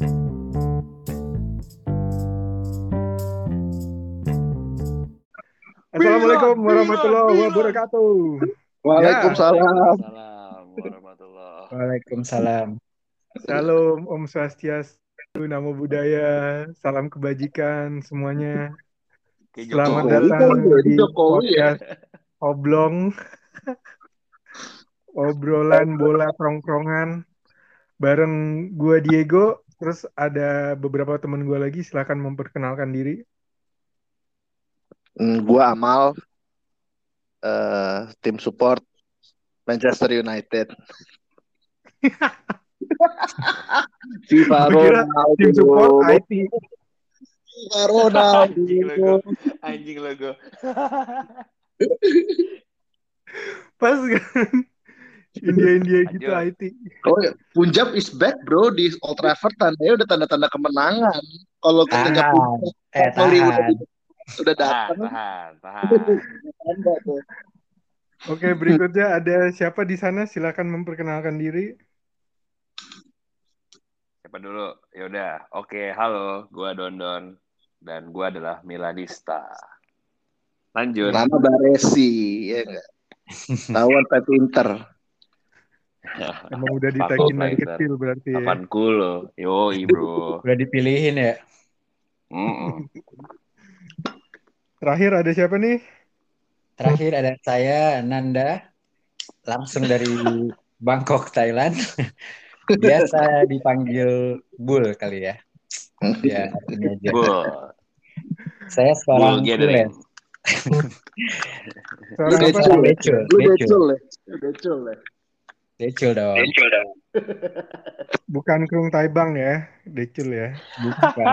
Assalamualaikum warahmatullahi wabarakatuh. Waalaikumsalam. Salam warahmatullah. Waalaikumsalam. Salam Om Swastiastu, Namo Buddhaya, salam kebajikan semuanya. Selamat datang di Jokowi ya. podcast Oblong. Obrolan bola tongkrongan bareng gua Diego, terus ada beberapa teman gua lagi, silakan memperkenalkan diri. Hmm, gua Amal, eh, tim support Manchester United. FIFA Ronaldo. Tim support IT. FIFA Ronaldo. Anjing lo gue. Anjing lo gue. Pas kan? India-India gitu Lanjut. IT. Oh, ya. Punjab is back bro di Old Trafford tandanya udah tanda-tanda kemenangan. Kalau ketika. Punjab Eh, Hollywood tahan. udah Tahan, datang, tahan, tahan. Oke, berikutnya ada siapa di sana? Silakan memperkenalkan diri. Siapa dulu? Yaudah. Oke, halo. Gua Dondon. Dan gua adalah Milanista. Lanjut. Nama Baresi, ya enggak? Tahuan Pep Inter. Emang udah off, dari kecil berarti ya. Cool lo? Yoi bro. Udah dipilihin ya. Terakhir ada siapa nih? Terakhir ada saya Nanda langsung dari Bangkok Thailand. Biasa dipanggil Bull kali ya. Ya, ini aja. Bull. Saya Bull seorang gathering. Seorang Lu apa? decul, freelance. Decul, Decul ya? decul dong. Bukan Krung Taibang ya, Decul ya. Bukan.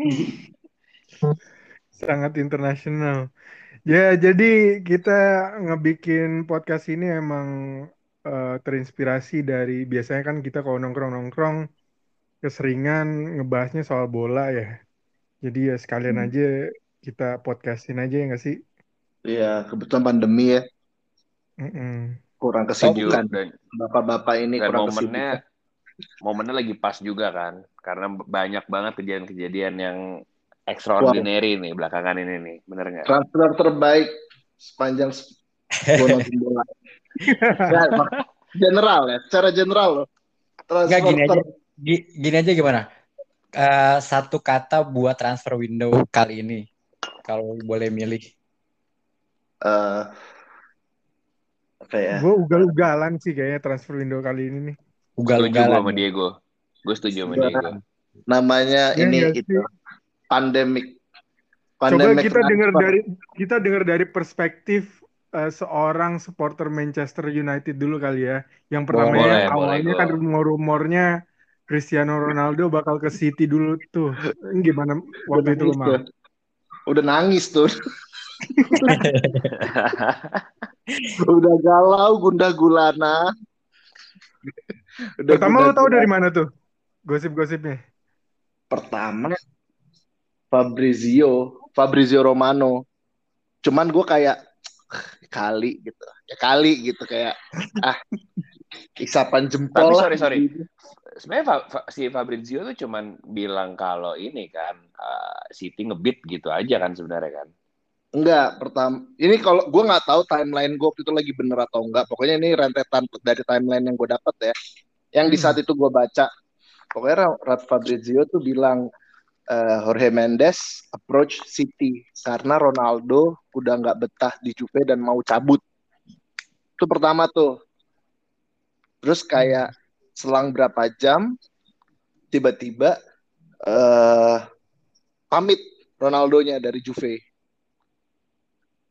Sangat internasional. Ya, jadi kita ngebikin podcast ini emang eh, terinspirasi dari biasanya kan kita kalau nongkrong-nongkrong keseringan ngebahasnya soal bola ya. Jadi ya sekalian Hmm. aja kita podcastin aja ya nggak sih? Iya, kebetulan pandemi ya, Mm-mm. Kurang kesibukan. Dan, Bapak-bapak ini dan kurang momennya kesibukan. momennya lagi pas juga kan. Karena banyak banget kejadian-kejadian yang extraordinary nih belakangan ini nih. Bener nggak? Transfer terbaik sepanjang bola. Ya, general ya, secara general loh. Transfer Enggak gini aja. ter- Gini aja gimana? Eh, satu kata buat transfer window kali ini. Kalau boleh milih. eh, apa ya? Gue ugal-ugalan sih kayaknya transfer window kali ini nih. Setuju gue Ugal-ugalan. sama Diego. Gue setuju sama Udah. Diego. Namanya Iya ini nggak itu sih? pandemic. Coba kita dengar dari kita dengar dari perspektif eh, seorang supporter Manchester United dulu kali ya. Yang pertama Boleh, ya, boleh, awalnya Go. kan rumor-rumornya Cristiano Ronaldo bakal ke City dulu tuh. Gimana waktu itu lo nangis mau? tuh. Udah nangis tuh. Udah galau, gundah gulana. Udah Pertama lo tahu dari mana tuh gosip-gosipnya? pertama Fabrizio Fabrizio Romano cuman gue kayak kali gitu ya kali gitu kayak ah isapan jempol Tapi lah sorry, sorry. Sebenarnya Fa- Fa- si Fabrizio tuh cuman bilang kalau ini kan uh, City ngebit gitu aja kan sebenarnya kan. Enggak pertama ini kalau gue nggak tahu timeline gue waktu itu lagi bener atau enggak. Pokoknya ini rentetan dari timeline yang gue dapat ya. Yang di Hmm. saat itu gue baca pokoknya Rad Fabrizio tuh bilang eh, Jorge Mendes approach City karena Ronaldo udah nggak betah di Juve dan mau cabut. Itu pertama tuh. Terus kayak selang berapa jam tiba-tiba eh pamit Ronaldonya dari Juve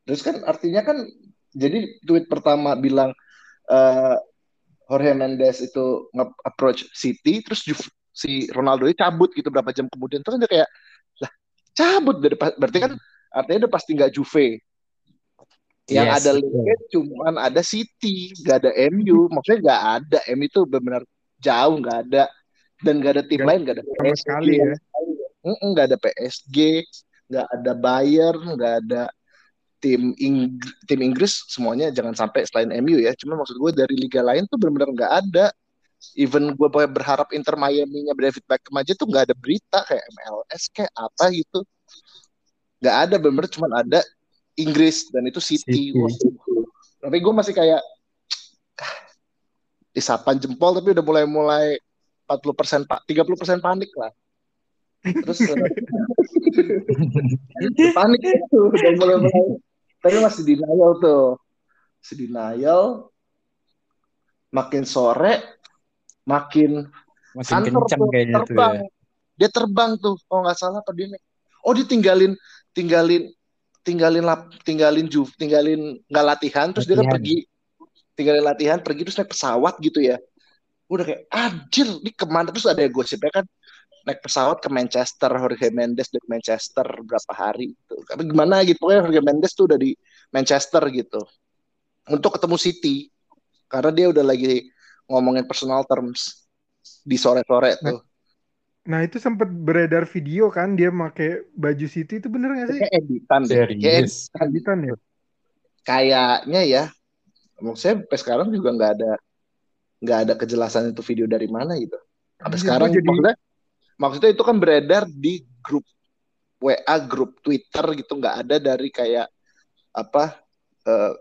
terus kan artinya kan jadi tweet pertama bilang eh Jorge Mendes itu nge-approach City terus si Ronaldo itu cabut gitu berapa jam kemudian. Kan dia kayak lah cabut dari berarti kan artinya udah pasti nggak Juve. Yang Yes, ada linknya cuman ada City nggak ada MU maksudnya nggak ada. MU itu benar jauh nggak ada. Dan nggak ada tim Nggak lain nggak ada PSG sekali ya. Nggak ada PSG nggak ada Bayern nggak ada tim Ing tim Inggris semuanya jangan sampai selain MU ya. Cuma maksud gue dari liga lain tuh benar-benar nggak ada. Even gue berharap Inter Miami-nya David Beckham aja tuh nggak ada berita kayak MLS kayak apa gitu. Nggak ada bener cuma ada Inggris dan itu City, City. tapi gue masih kayak disapan jempol tapi udah mulai mulai 40 persen pak 30 persen panik lah. Terus panik. Itu udah mulai mulai tapi masih denial tuh masih denial makin sore makin makin kencang kayaknya terbang. tuh ya. dia terbang tuh kalau nggak salah apa dia oh dia tinggalin tinggalin tinggalin lap, tinggalin Juve tinggalin nggak latihan terus latihan. dia kan pergi tinggalin latihan pergi terus naik pesawat gitu ya udah kayak anjir ini ke mana terus ada gosipnya kan naik pesawat ke Manchester Jorge Mendes dari Manchester berapa hari gitu. tapi gimana gitu pokoknya Jorge Mendes tuh udah di Manchester gitu untuk ketemu City karena dia udah lagi ngomongin personal terms di sore-sore tuh. Nah itu sempat beredar video kan dia pakai baju City itu bener gak sih? Kayak editan deh. Kayak editan ya. Kayaknya ya. Maksudnya sampai sekarang juga nggak ada nggak ada kejelasan itu video dari mana gitu. Sampai Anjir, sekarang jadi... maksudnya maksudnya itu kan beredar di grup WA, grup Twitter gitu nggak ada dari kayak apa uh,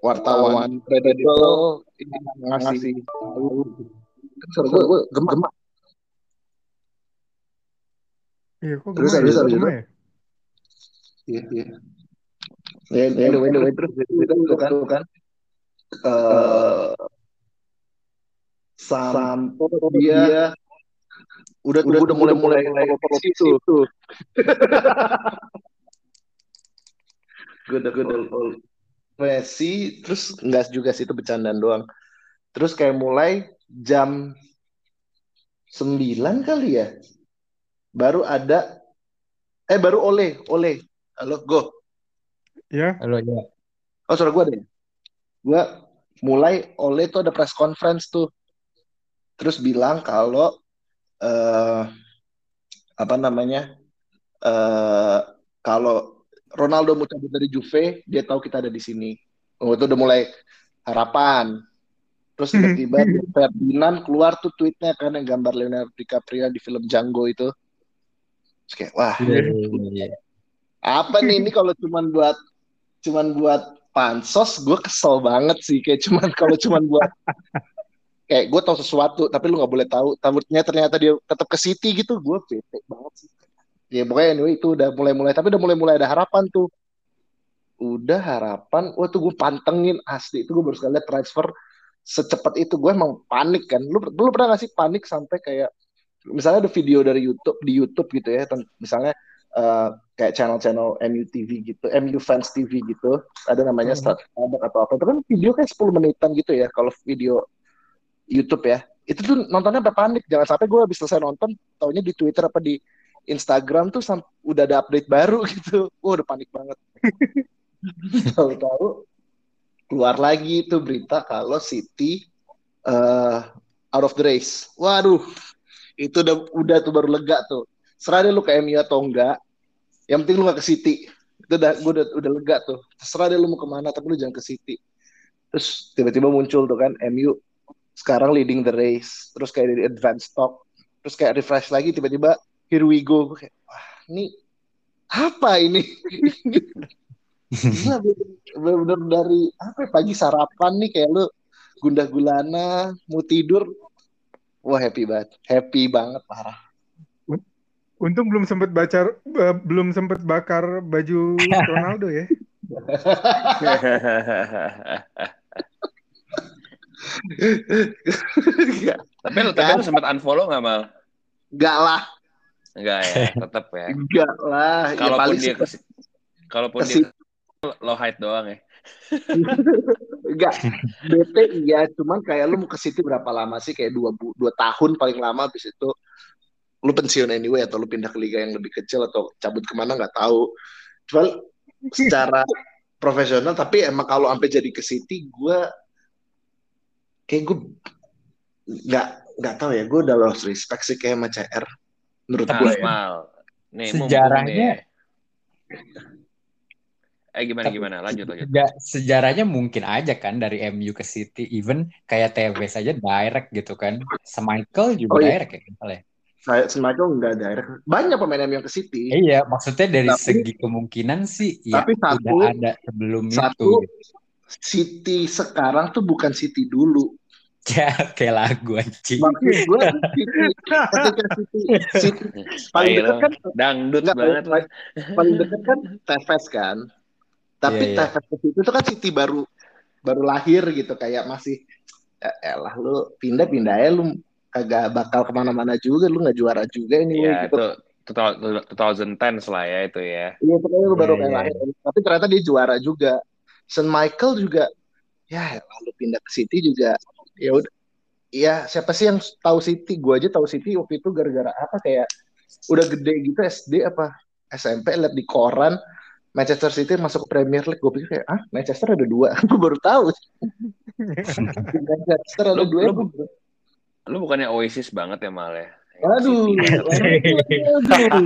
wartawan kredibel ini ngasih tahu. Gue, gue gemak. Iya, kok terus habis habis itu. Ya? Iya, iya. Ya, anyway, anyway, terus itu kan, kan uh, sampai dia udah udah, udah mulai mulai mulai itu. gue udah gue udah Messi terus enggak juga sih itu bercandaan doang. Terus kayak mulai jam 9 kali ya baru ada eh baru oleh oleh halo go. Ya? Halo ya. Oh suara gue deh gue mulai oleh tuh ada press conference tuh. Terus bilang kalau uh, apa namanya uh, kalau Ronaldo mau cabut dari Juve dia tahu kita ada di sini. Oh itu udah mulai harapan. Terus tiba-tiba Ferdinand keluar tuh tweetnya kan yang gambar Leonardo DiCaprio di film Django itu. Terus kayak wah. Yeah, yeah, yeah. apa nih ini kalau cuman buat cuman buat pansos gue kesel banget sih. Kayak cuman kalau cuman buat kayak gue tahu sesuatu tapi lu nggak boleh tahu. Takutnya ternyata dia tetap ke City gitu gue bete banget sih. Ya pokoknya anyway itu udah mulai-mulai. Tapi udah mulai-mulai ada harapan tuh. Udah harapan wah tuh gue pantengin. Asli itu gue baru sekali lihat transfer secepat itu. Gue emang panik kan. Lu lu pernah gak sih panik sampai kayak misalnya ada video dari YouTube di YouTube gitu ya misalnya uh, kayak channel-channel MU TV gitu MU fans TV gitu. Ada namanya hmm. Start atau apa. Itu kan video kayak 10 menitan gitu ya kalau video YouTube ya. Itu tuh nontonnya sampai panik. Jangan sampai gue habis selesai nonton taunya di Twitter apa di Instagram tuh udah ada update baru gitu. Gue udah panik banget. Tahu-tahu keluar lagi itu berita kalau City uh, out of the race. Waduh itu udah udah tuh baru lega tuh. Serah deh lu ke MU atau enggak. Yang penting lu gak ke City. Itu udah gue udah udah lega tuh. Terserah deh lu mau ke mana tapi lu jangan ke City. Terus tiba-tiba muncul tuh kan MU sekarang leading the race terus kayak di advance stock terus kayak refresh lagi tiba-tiba here we go gue kayak wah ini apa ini bener-bener dari apa ya, pagi sarapan nih kayak lu gundah gulana mau tidur Wah happy banget, happy banget parah. Untung belum sempat baca, uh, belum sempat bakar baju Ronaldo ya. tapi lu tapi lu sempat unfollow nggak mal? Enggak lah. Enggak ya, tetap ya. Enggak lah. Ya, kalaupun ya, dia ke, kalaupun dia lo hide doang ya. Enggak, BP iya, cuman kayak lu mau ke City berapa lama sih? Kayak dua, dua tahun paling lama habis itu lu pensiun anyway atau lu pindah ke liga yang lebih kecil atau cabut ke mana nggak tahu. Cuman secara profesional tapi emang kalau sampai jadi ke City gue kayak gue nggak nggak tahu ya gue udah lost respect sih kayak sama CR menurut nah, gue ya. Nih, sejarahnya Eh gimana Tapi- gimana? Lanjut lanjut. Nggak, sejarahnya mungkin aja kan dari MU ke City, even kayak Tevez aja direct gitu kan. Semichael juga Oh, iya. direct ya misalnya. Saya Semichael enggak direct. Banyak pemain MU yang ke City. Iya, maksudnya dari Tapi- segi kemungkinan sih ya Tapi satu- udah ada sebelum satu- itu. City sekarang tuh bukan City dulu. Ya, kayak lagu anjing. Maksud gue paling dekat kan Dangdut Nggak, banget lah. paling dekat kan Tevez kan. Tapi Iya, iya. Tevez tuh kan City baru baru lahir gitu kayak masih ya elah lu pindah-pindah ya lu kagak bakal ke mana-mana juga lu nggak juara juga ini Iya gitu. itu 2010 lah ya itu ya. Iya pokoknya lu baru kayak iya, lahir. Tapi ternyata dia juara juga. St. Michael juga ya lalu pindah ke City juga ya udah. Ya siapa sih yang tahu City? Gue aja tahu City waktu itu gara-gara apa kayak udah gede gitu SD apa SMP lihat di koran Manchester City masuk Premier League. Gue pikir kayak ah Manchester ada dua? Gue baru tahu. Manchester ada Lu- dua lu- Lu bukannya Oasis banget ya mal ya? aduh. Aduh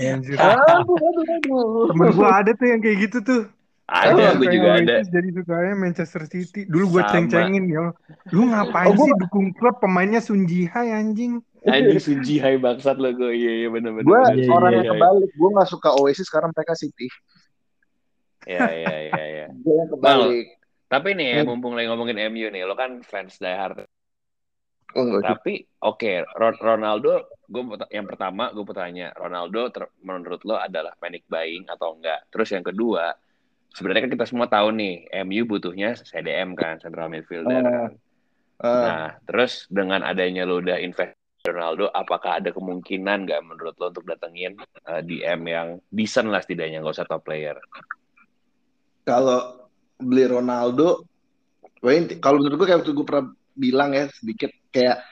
Anjir. aduh aduh aduh. Temen gue ada tuh yang kayak gitu tuh. Ada, Dia gue juga ada. Jadi sukanya Manchester City. Dulu gue ceng-cengin ya. Lu ngapain Oh, gua- sih dukung klub pemainnya Sun Ji Hai anjing? Anjing Sunji Hai bangsat lo gue. Iya iya benar benar. gue benar. Iya, orang iya, yang iya. kebalik gue nggak suka Oasis sekarang mereka City Iya iya iya iya. gue yang kebalik Tapi nih ya, mumpung lagi ngomongin MU nih, lo kan fans diehard. oh. Tapi oke, Ron- Ronaldo, gue yang pertama gue bertanya, Ronaldo ter- menurut lo adalah panic buying atau enggak? Terus yang kedua, sebenarnya kan kita semua tahu nih, MU butuhnya CDM kan, central midfielder. Kan. Eh, Nah, terus dengan adanya lo udah invest Ronaldo, apakah ada kemungkinan nggak menurut lo untuk datengin eh, DM yang decent lah setidaknya, nggak usah top player? kalau beli Ronaldo, kalau menurut gue kayak waktu gue pernah bilang ya sedikit kayak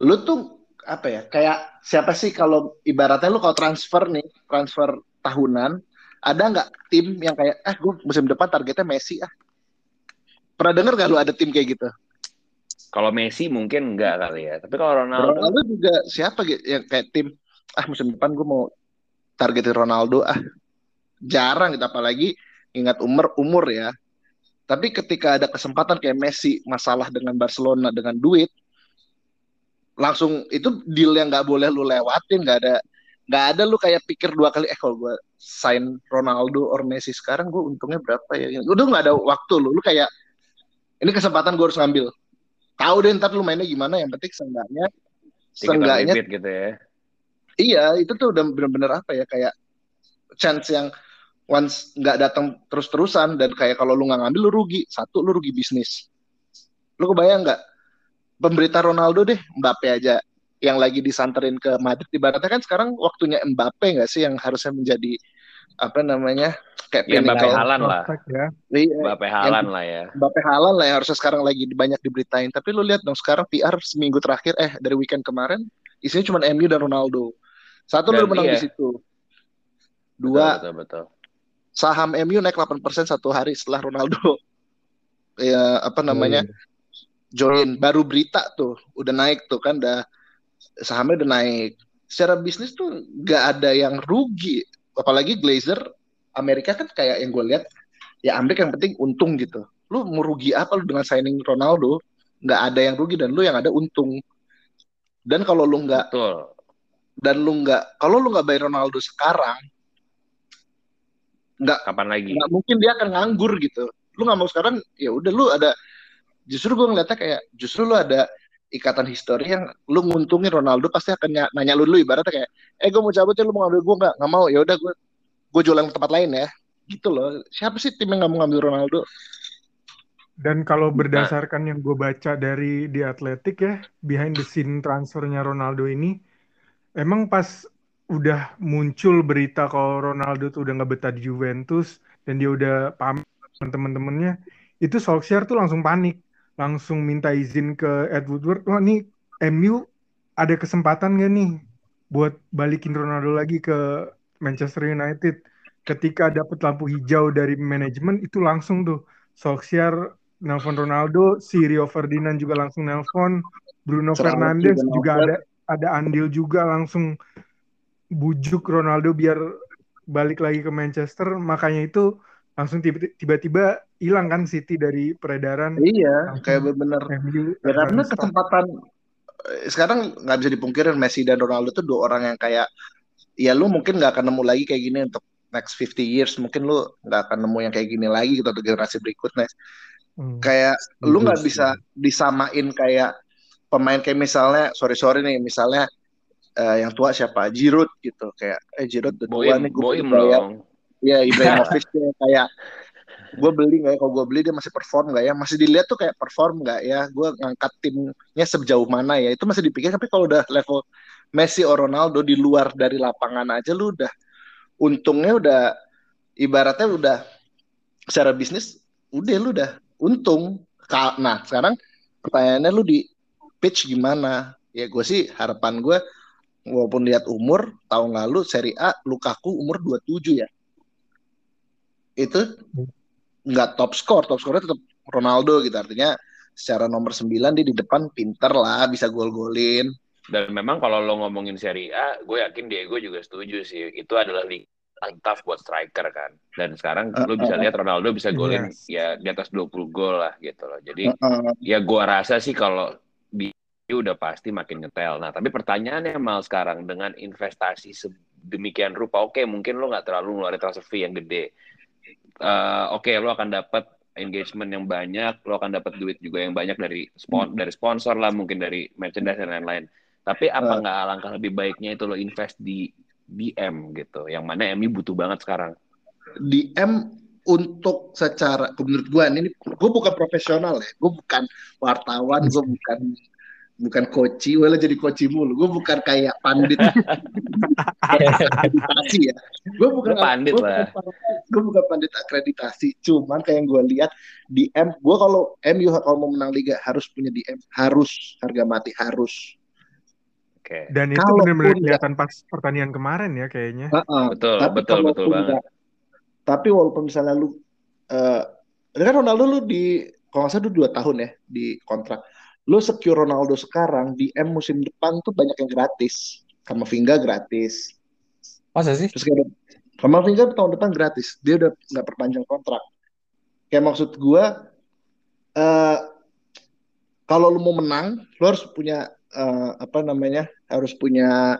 lu tuh apa ya kayak siapa sih kalau ibaratnya lu kalau transfer nih transfer tahunan ada nggak tim yang kayak eh gue musim depan targetnya Messi ah. Pernah denger gak lu ada tim kayak gitu? Kalau Messi mungkin enggak kali ya, tapi kalau Ronaldo, Ronaldo juga siapa gitu yang kayak tim ah musim depan gue mau targetin Ronaldo ah. Jarang gitu apalagi ingat umur umur ya. Tapi ketika ada kesempatan kayak Messi masalah dengan Barcelona dengan duit langsung itu deal yang nggak boleh lu lewatin nggak ada nggak ada lu kayak pikir dua kali eh kalau gue sign Ronaldo or Messi sekarang gue untungnya berapa ya? Udah nggak ada waktu lu. Lu kayak ini kesempatan gue harus ngambil. Tahu deh ntar lu mainnya gimana yang penting seenggaknya seenggaknya gitu ya. iya itu tuh udah bener-bener apa ya kayak chance yang once nggak datang terus-terusan dan kayak kalau lu nggak ngambil lu rugi. Satu lu rugi bisnis. Lu kebayang nggak? Pemberita Ronaldo deh Mbappe aja yang lagi disanterin ke Madrid ibaratnya kan sekarang waktunya Mbappe nggak sih yang harusnya menjadi apa namanya kayak Ya Mbappe pinnacle. Halan lah. Ya. Iya, Mbappe Halan lah ya. Mbappe halal lah yang harusnya sekarang lagi banyak diberitain. Tapi lu lihat dong sekarang PR seminggu terakhir eh dari weekend kemarin isinya cuma MU dan Ronaldo. Satu Dan lu menang iya. di situ. Dua Betul, betul, betul. saham MU naik 8% satu hari setelah Ronaldo ya apa namanya join baru berita tuh udah naik tuh kan udah sahamnya udah naik. Secara bisnis tuh nggak ada yang rugi. Apalagi Glazer Amerika kan kayak yang gue lihat ya Amerika yang penting untung gitu. Lu mau rugi apa lu dengan signing Ronaldo? Nggak ada yang rugi dan lu yang ada untung. Dan kalau lu nggak dan lu nggak kalau lu nggak bayar Ronaldo sekarang nggak Kapan lagi? nggak mungkin dia akan nganggur gitu. Lu nggak mau sekarang ya udah lu ada justru gue ngeliatnya kayak justru lu ada ikatan histori yang lu nguntungin Ronaldo pasti akan ny- nanya lu dulu ibaratnya kayak eh gue mau cabut ya lu mau ngambil gue nggak? Nggak mau. Ya udah gue gue jualan ke tempat lain ya. Gitu loh. Siapa sih tim yang nggak mau ngambil Ronaldo? Dan kalau Nah. berdasarkan yang gue baca dari di Atletik ya, behind the scene transfernya Ronaldo ini, emang pas udah muncul berita kalau Ronaldo tuh udah nggak betah di Juventus dan dia udah pamit temen-temennya, itu Solskjaer tuh langsung panik, langsung minta izin ke Ed Woodward, wah nih MU ada kesempatan gak nih buat balikin Ronaldo lagi ke Manchester United. Ketika dapet lampu hijau dari manajemen itu langsung tuh Solskjaer nelpon Ronaldo, si Rio Ferdinand juga langsung nelpon, Bruno Fernandes juga juga ada ada andil juga langsung bujuk Ronaldo biar balik lagi ke Manchester makanya itu langsung tiba- tiba-tiba hilang kan City dari peredaran Iya, kayak bener. MU Ya karena kesempatan eh, sekarang nggak bisa dipungkirin Messi dan Ronaldo tuh dua orang yang kayak ya lu mungkin nggak akan nemu lagi kayak gini untuk next 50 years mungkin lu nggak akan nemu yang kayak gini lagi gitu untuk generasi berikutnya Hmm. kayak lu nggak bisa disamain kayak pemain kayak misalnya sorry sorry nih misalnya eh, yang tua siapa Giroud gitu kayak eh Giroud udah tua nih gue Boim dong. Ya Ibrahimovic tuh kayak gue beli nggak ya? Kalau gue beli dia masih perform nggak ya? Masih dilihat tuh kayak perform nggak ya? Gue ngangkat timnya sejauh mana ya? Itu masih dipikir tapi kalau udah level Messi or Ronaldo di luar dari lapangan aja lu udah untungnya udah ibaratnya udah secara bisnis udah lu udah untung. Nah sekarang pertanyaannya lu di pitch gimana? Ya gue sih harapan gue walaupun lihat umur tahun lalu Serie A Lukaku umur 27 ya itu nggak top score top score tetap Ronaldo gitu artinya secara nomor 9 dia di depan pinter lah bisa gol-golin Dan memang kalau lo ngomongin Serie A, gue yakin Diego juga setuju sih. Itu adalah liga paling tough buat striker kan. Dan sekarang lo bisa lihat Ronaldo bisa golin Yes. ya di atas 20 gol lah gitu loh. Jadi Heeh. ya gua rasa sih kalau di udah pasti makin ngetel. Nah, tapi pertanyaannya mal sekarang dengan investasi sedemikian rupa, oke mungkin lo nggak terlalu ngeluarin transfer fee yang gede. Eh, oke lo akan dapat engagement yang banyak, lo akan dapat duit juga yang banyak dari spon dari sponsor lah, mungkin dari merchandise dan lain-lain. Tapi apa Eh. nggak alangkah lebih baiknya itu lo invest di DM gitu, yang mana MU butuh banget sekarang. DM untuk secara menurut gue ini gue bukan profesional ya gue bukan wartawan gue bukan bukan koci gue jadi koci mulu gue bukan kayak pandit akreditasi ya gue bukan Lu pandit gua lah. gue bukan pandit akreditasi cuman kayak yang gue lihat DM gue kalau MU kalau mau menang liga harus punya DM harus harga mati harus Oke. Dan itu benar-benar kelihatan pas pertandingan kemarin ya kayaknya. Heeh. Betul, tapi betul, betul banget. nggak- tapi walaupun misalnya lu eh kan Ronaldo lu di kalau nggak salah dua tahun ya di kontrak lu secure Ronaldo sekarang di M musim depan tuh banyak yang gratis. Kamavinga gratis. Masa sih? terus kayak Kamavinga tahun depan gratis. Dia udah nggak perpanjang kontrak. Kayak maksud gua eh kalau lu mau menang lu harus punya eh, apa namanya harus punya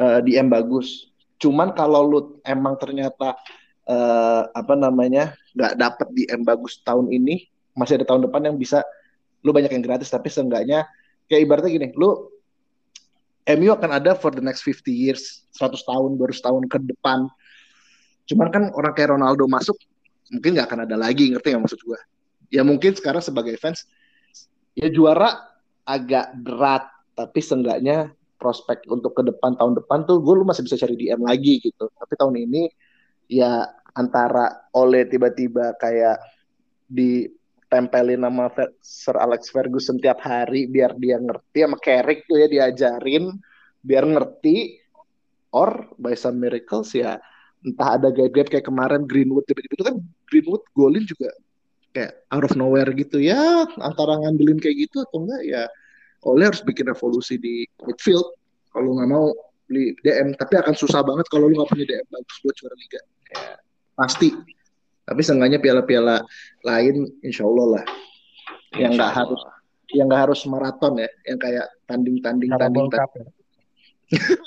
eh, DM bagus. Cuman kalau lu emang ternyata eh, apa namanya nggak dapet DM bagus tahun ini masih ada tahun depan yang bisa lu banyak yang gratis tapi seenggaknya kayak ibaratnya gini lu MU akan ada for the next 50 years 100 tahun baru setahun ke depan. Cuman kan orang kayak Ronaldo masuk mungkin nggak akan ada lagi ngerti nggak maksud gue ya mungkin sekarang sebagai fans ya juara agak berat tapi seenggaknya prospek untuk ke depan tahun depan tuh gue lu masih bisa cari DM lagi gitu. Tapi tahun ini ya antara oleh tiba-tiba kayak ditempelin sama Fer- Sir Alex Ferguson tiap hari biar dia ngerti sama Carrick tuh ya diajarin biar ngerti. Or by some miracles ya entah ada gap-gap kayak kemarin Greenwood tiba-tiba itu kan Greenwood golin juga kayak out of nowhere gitu ya antara ngandelin kayak gitu atau enggak ya Oleh harus bikin revolusi di midfield. Kalau nggak mau beli DM tapi akan susah banget kalau lu nggak punya DM bagus buat juara liga. Ya. pasti tapi seenggaknya piala-piala lain insya Allah lah Yang nggak Insya harus. Yang nggak harus maraton ya yang kayak tanding-tanding tanding, Carabao Cup ya.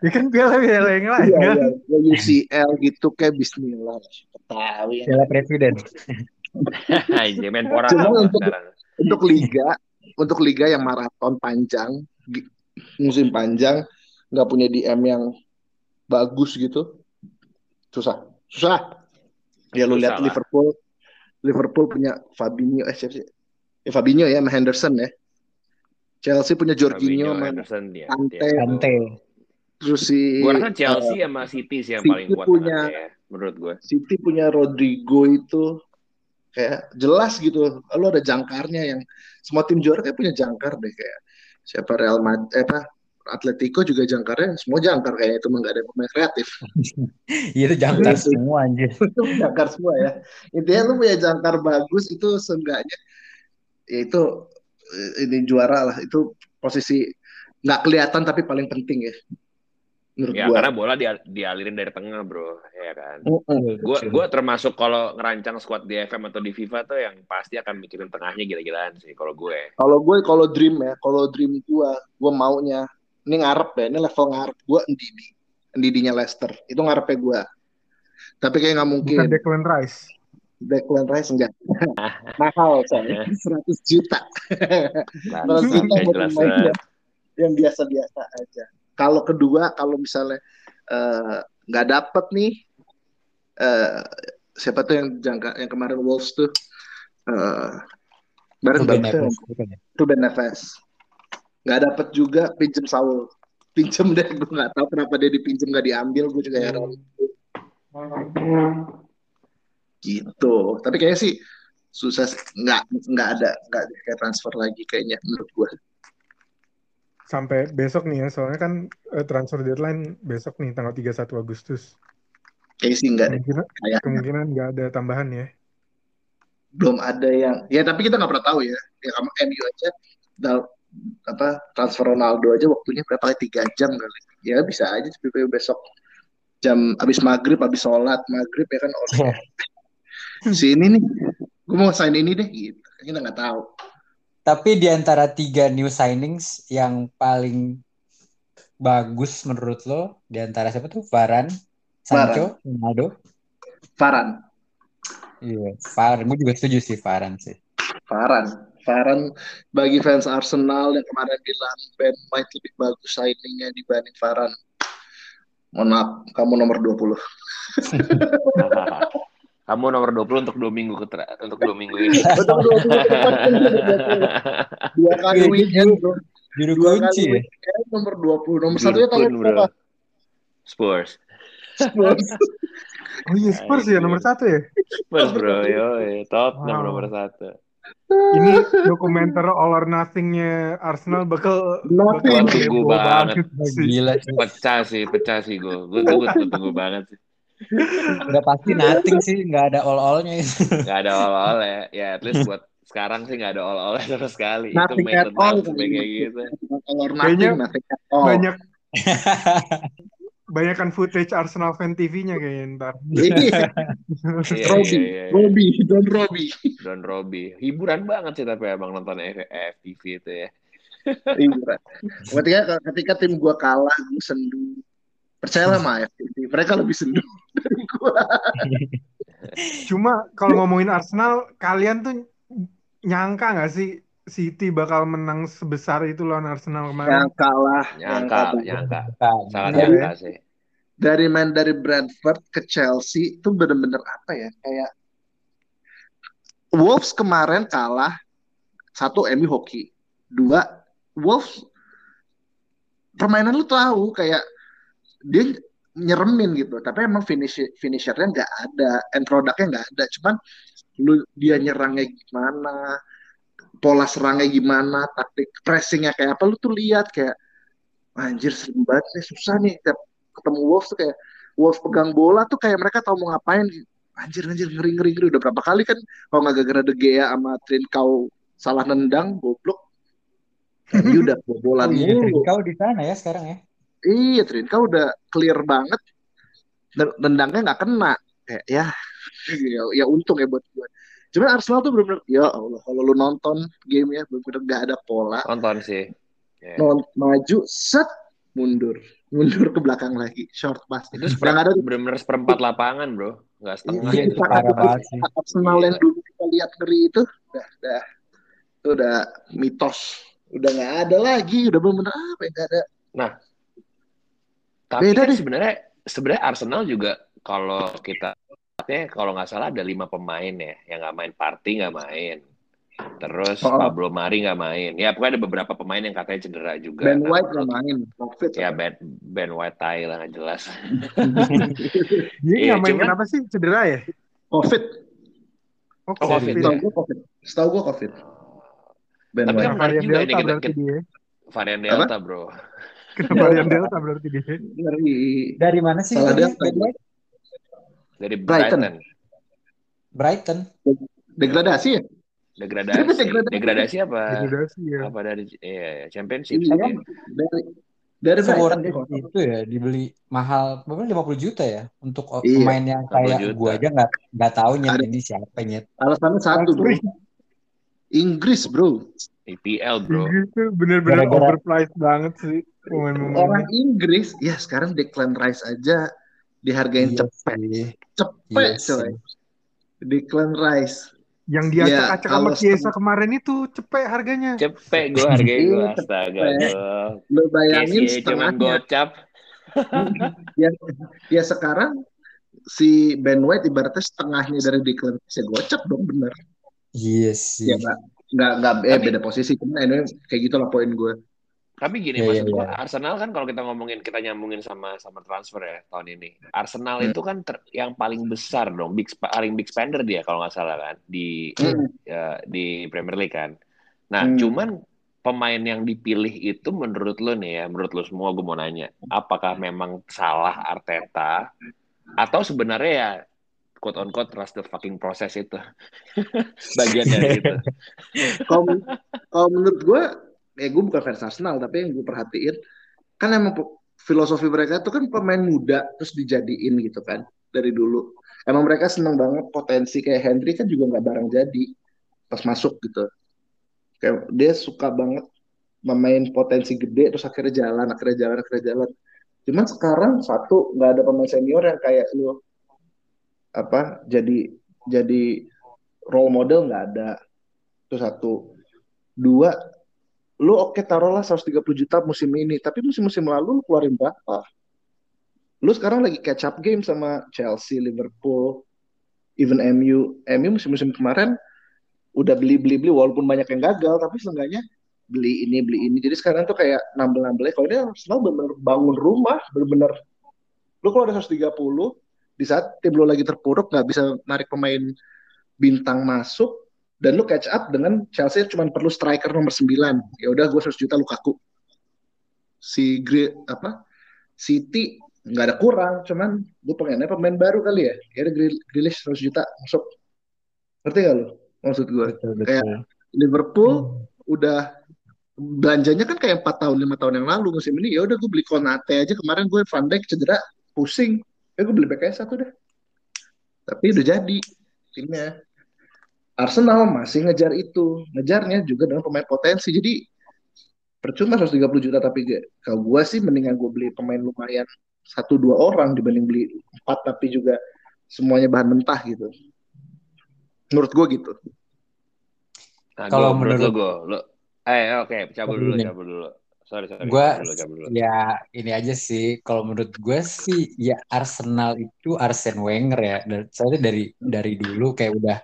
Ya kan piala-piala yang lain Iya, kan. iya. Ya, UCL gitu kayak Bismillah Betawi ya. Piala Presiden. Anjir, main pora Cuma untuk- sekarang. untuk liga untuk liga yang maraton panjang musim panjang nggak punya DM yang bagus gitu susah susah ya lu lihat lah. Liverpool Liverpool punya Fabinho eh siapa sih ya Fabinho ya sama Henderson ya Chelsea punya Jorginho sama dia. Kante. dia. Kante. terus si Gue rasa eh, Chelsea sama City sih yang City paling kuat punya- ya, menurut gue. City punya Rodrigo itu kayak jelas gitu. Lalu ada jangkarnya yang semua tim juara kayak punya jangkar deh kayak siapa Real Madrid, eh, apa Atletico juga jangkarnya semua jangkar kayaknya itu nggak ada pemain kreatif. Iya itu jangkar semua anjir. itu jangkar semua ya. Intinya lu punya jangkar bagus itu seenggaknya ya itu eh, ini juara lah itu posisi nggak kelihatan tapi paling penting ya. menurut Ya gua. karena bola dia, dialirin dari tengah bro, ya kan. Gue gua termasuk kalau ngerancang squad di FM atau di FIFA tuh yang pasti akan mikirin tengahnya gila-gilaan sih kalau gue. Kalau gue kalau dream ya, kalau dream gua, gua maunya ini ngarep ya, ini level ngarep gua Ndidi. Ndidinya Leicester. Itu ngarepnya gua. Tapi kayak nggak mungkin. Bukan Declan Rice. Declan Rice enggak. Mahal soalnya 100 juta. Kalau Langsung kita kayak mau jelas pemain banget. yang, biasa-biasa aja. Kalau kedua, kalau misalnya eh, nggak dapet nih, eh, siapa tuh yang jangka yang kemarin Wolves tuh, eh bareng Ruben bagusnya Neves, bukan ya? Ruben Neves. Nggak dapet juga pinjem Saul. Pinjem deh, gue nggak tahu kenapa dia dipinjem nggak diambil, gue juga heran. Gitu. Tapi kayaknya sih susah, nggak nggak ada nggak ada kayak transfer lagi kayaknya menurut gue. Sampai besok nih ya, soalnya kan eh, transfer deadline besok nih tanggal 31 Agustus. Kayaknya sih nggak. Kemungkinan Kayak kemungkinan nggak ada tambahan ya. belum ada yang ya tapi kita nggak pernah tahu ya ya kamu MU aja apa transfer Ronaldo aja waktunya berapa kali? Tiga jam kali. Ya bisa aja tiba-tiba besok jam abis maghrib abis sholat. Maghrib ya kan oh, si ini nih gue mau sign ini deh gitu. Kita nggak tahu. Tapi di antara tiga new signings yang paling bagus menurut lo, di antara siapa tuh? Varane, Sancho, Ronaldo. Faran Iya, Varane. Gue juga setuju sih Varane sih. Faran Faran bagi fans Arsenal yang kemarin bilang Ben White lebih bagus signingnya dibanding Faran mohon maaf kamu nomor 20 Kamu nomor 20 untuk dua minggu ketra untuk dua minggu ini. Betul, 20. dua kali weekend bro Juru dua kunci kali ya. weekend nomor 20 nomor satunya tahu Jurkun, berapa bro. Spurs. Spurs Oh iya Spurs ya nomor satu ya. Spurs bro, yo, Tottenham Wow. nomor satu. Ini dokumenter All or Nothing-nya Arsenal bakal Nothing. bakal Tunggu heboh banget. sih. Gila sih. Pecah sih, pecah sih gue. Gue tunggu, tunggu banget sih. Udah pasti nothing sih, nggak ada all-allnya itu. Gak ada all-all ya. Ya at least buat sekarang sih gak ada all-all sama sekali. Nothing Itu at method all. kayak gitu. Or nothing, Kayaknya nothing at all. Banyak banyakan footage Arsenal fan TV-nya kayaknya ntar. Iya, Iya, Robbie, iya, iya. Robbie, Don Robbie. Don Robbie. Hiburan banget sih tapi emang nonton F- FTV itu ya. Iya. Ketika, ketika tim gua kalah, gua sendu. Percayalah sama FTV, mereka lebih sendu dari gua. Cuma kalau ngomongin Arsenal, kalian tuh nyangka nggak sih City bakal menang sebesar itu lawan Arsenal kemarin? Yang kalah, Nyangka, yang nyangka. Nah, Sangat Iya, nyangka sih. dari main dari Brentford ke Chelsea itu bener-bener apa ya kayak Wolves kemarin kalah satu MU hoki dua Wolves permainan lu tahu kayak dia nyeremin gitu tapi emang finish finishernya nggak ada end produknya nggak ada cuman lu dia nyerangnya gimana pola serangnya gimana taktik pressingnya kayak apa lu tuh lihat kayak anjir serem banget nih susah nih tiap ketemu Wolves tuh kayak Wolves pegang bola tuh kayak mereka tahu mau ngapain. Anjir anjir ngeri ngeri ngeri. Udah berapa kali kan kalau nggak gara-gara De Gea sama Trincao salah nendang goblok. MU udah Oh bobolan iya, mulu. Kau di sana ya sekarang ya. iya Trincao udah clear banget. Dan- nendangnya nggak kena. Kayak ya ya, ya untung ya buat gue cuman Arsenal tuh bener-bener ya Allah kalau lu nonton gamenya bener-bener nggak ada pola Nonton sih. Ya. non maju set mundur mundur ke belakang lagi short pass Itu yang seper, ada bener-bener seperempat lapangan bro. Nggak setengah Iya, itu. Parah banget sih. Arsenal yang dulu kita lihat ngeri itu udah udah itu udah mitos udah nggak ada lagi udah bener-bener apa ya nggak ada Tapi Beda kan sebenarnya sebenarnya Arsenal juga kalau kita ya kalau nggak salah ada lima pemain ya yang nggak main party nggak main. Terus Oh. Pablo Mari nggak main. Ya pokoknya ada beberapa pemain yang katanya cedera juga. Ben Nah, White nggak main covid Ya Ben Ben White tai lah nggak jelas. Dia Iya, nggak main cuman- kenapa sih? Cedera ya? covid Oh, Oh, COVID. Covid, setahu ya? gue covid setahu gue covid Ben Tapi White kan varian juga Delta ini kita, kita dia. varian Delta bro. Kena varian Delta berarti dia. ngeri Dari mana sih? Salah? Delta. Ben White? Dari Brighton. Brighton. Brighton. degradasi ya Degradasi. Degradasi. Degradasi apa? Degradasi ya. Apa dari iya, championship Iya. sih. dari Dari Brighton itu ya dibeli mahal berapa 50 juta ya untuk Iya, pemain yang 50 kayak juta. gua aja nggak nggak tahu Ada- ini siapa nyet. Alasannya satu bro. Inggris bro. EPL bro. Inggris tuh bener-bener overpriced banget sih Orang pemain-pemainnya. Inggris. Ya sekarang Declan Rice aja dihargain Iya cepet. sih. Cepet Iya coy. sih. Declan Rice. Yang Iya, diacak-acak sama kalau Chiesa setengah- kemarin itu cepet harganya. Cepet gue hargai gue astaga cepet. gue. Lo bayangin cuman setengahnya. gocap. ya, ya sekarang si Ben White ibaratnya setengahnya dari Declan Rice ya gocap dong bener. Iya sih. Ya nggak nggak nggak eh, Tapi- beda posisi. Cuman anyway, kayak gitu lah poin gue. Tapi gini Iya, maksud iya, gue iya. Arsenal kan kalau kita ngomongin kita nyambungin sama sama transfer ya tahun ini. Arsenal Hmm. itu kan ter- yang paling besar dong, big paling big spender dia kalau nggak salah kan di Hmm. ya, di Premier League kan. Nah, Hmm. cuman pemain yang dipilih itu menurut lo nih ya, menurut lo semua gue mau nanya, apakah memang salah Arteta atau sebenarnya ya quote on quote trust the fucking process itu bagian dari itu. Kalau menurut gue, ya gue bukan fans Arsenal, tapi yang gue perhatiin kan emang filosofi mereka itu kan pemain muda terus dijadiin gitu kan dari dulu. Emang mereka seneng banget potensi kayak Henry kan juga nggak barang jadi pas masuk gitu. Kayak dia suka banget memain potensi gede terus akhirnya jalan, akhirnya jalan, akhirnya jalan. Cuman sekarang satu nggak ada pemain senior yang kayak lu apa jadi jadi role model nggak ada. Itu satu. Dua, lu oke taruhlah 130 juta musim ini, tapi musim-musim lalu lu keluarin berapa? Lu sekarang lagi catch up game sama Chelsea, Liverpool, even MU. MU musim-musim kemarin udah beli-beli-beli walaupun banyak yang gagal, tapi seenggaknya beli ini, beli ini. Jadi sekarang tuh kayak nambel-nambelnya. Kalau dia Arsenal bener-bener bangun rumah, bener-bener lu kalau ada 130 di saat tim lu lagi terpuruk nggak bisa narik pemain bintang masuk dan lu catch up dengan Chelsea cuma perlu striker nomor 9 ya udah gue 100 juta Lukaku. Si Gre apa? City nggak ada kurang cuman gue pengennya pemain baru kali ya. Ya ada Grealish 100 juta masuk. Ngerti gak lu? Maksud gue Betul Kayak-. Liverpool udah belanjanya kan kayak empat tahun lima tahun yang lalu musim ini. Ya udah gue beli Konate aja. Kemarin gue Van Dijk cedera pusing. Ya gue beli BKS satu deh. Tapi udah jadi timnya Arsenal masih ngejar itu ngejarnya juga dengan pemain potensi jadi percuma 130 juta tapi gak, kalau gue sih mendingan gue beli pemain lumayan satu dua orang dibanding beli empat tapi juga semuanya bahan mentah gitu menurut gue gitu Nah, Kalau gua, menurut lo menurut- gue, lo, eh oke, cabut dulu, Cabut dulu. Sorry, sorry, dulu. Ya ini aja sih kalau menurut gue sih ya Arsenal itu Arsene Wenger ya. Dan soalnya dari dari dulu kayak udah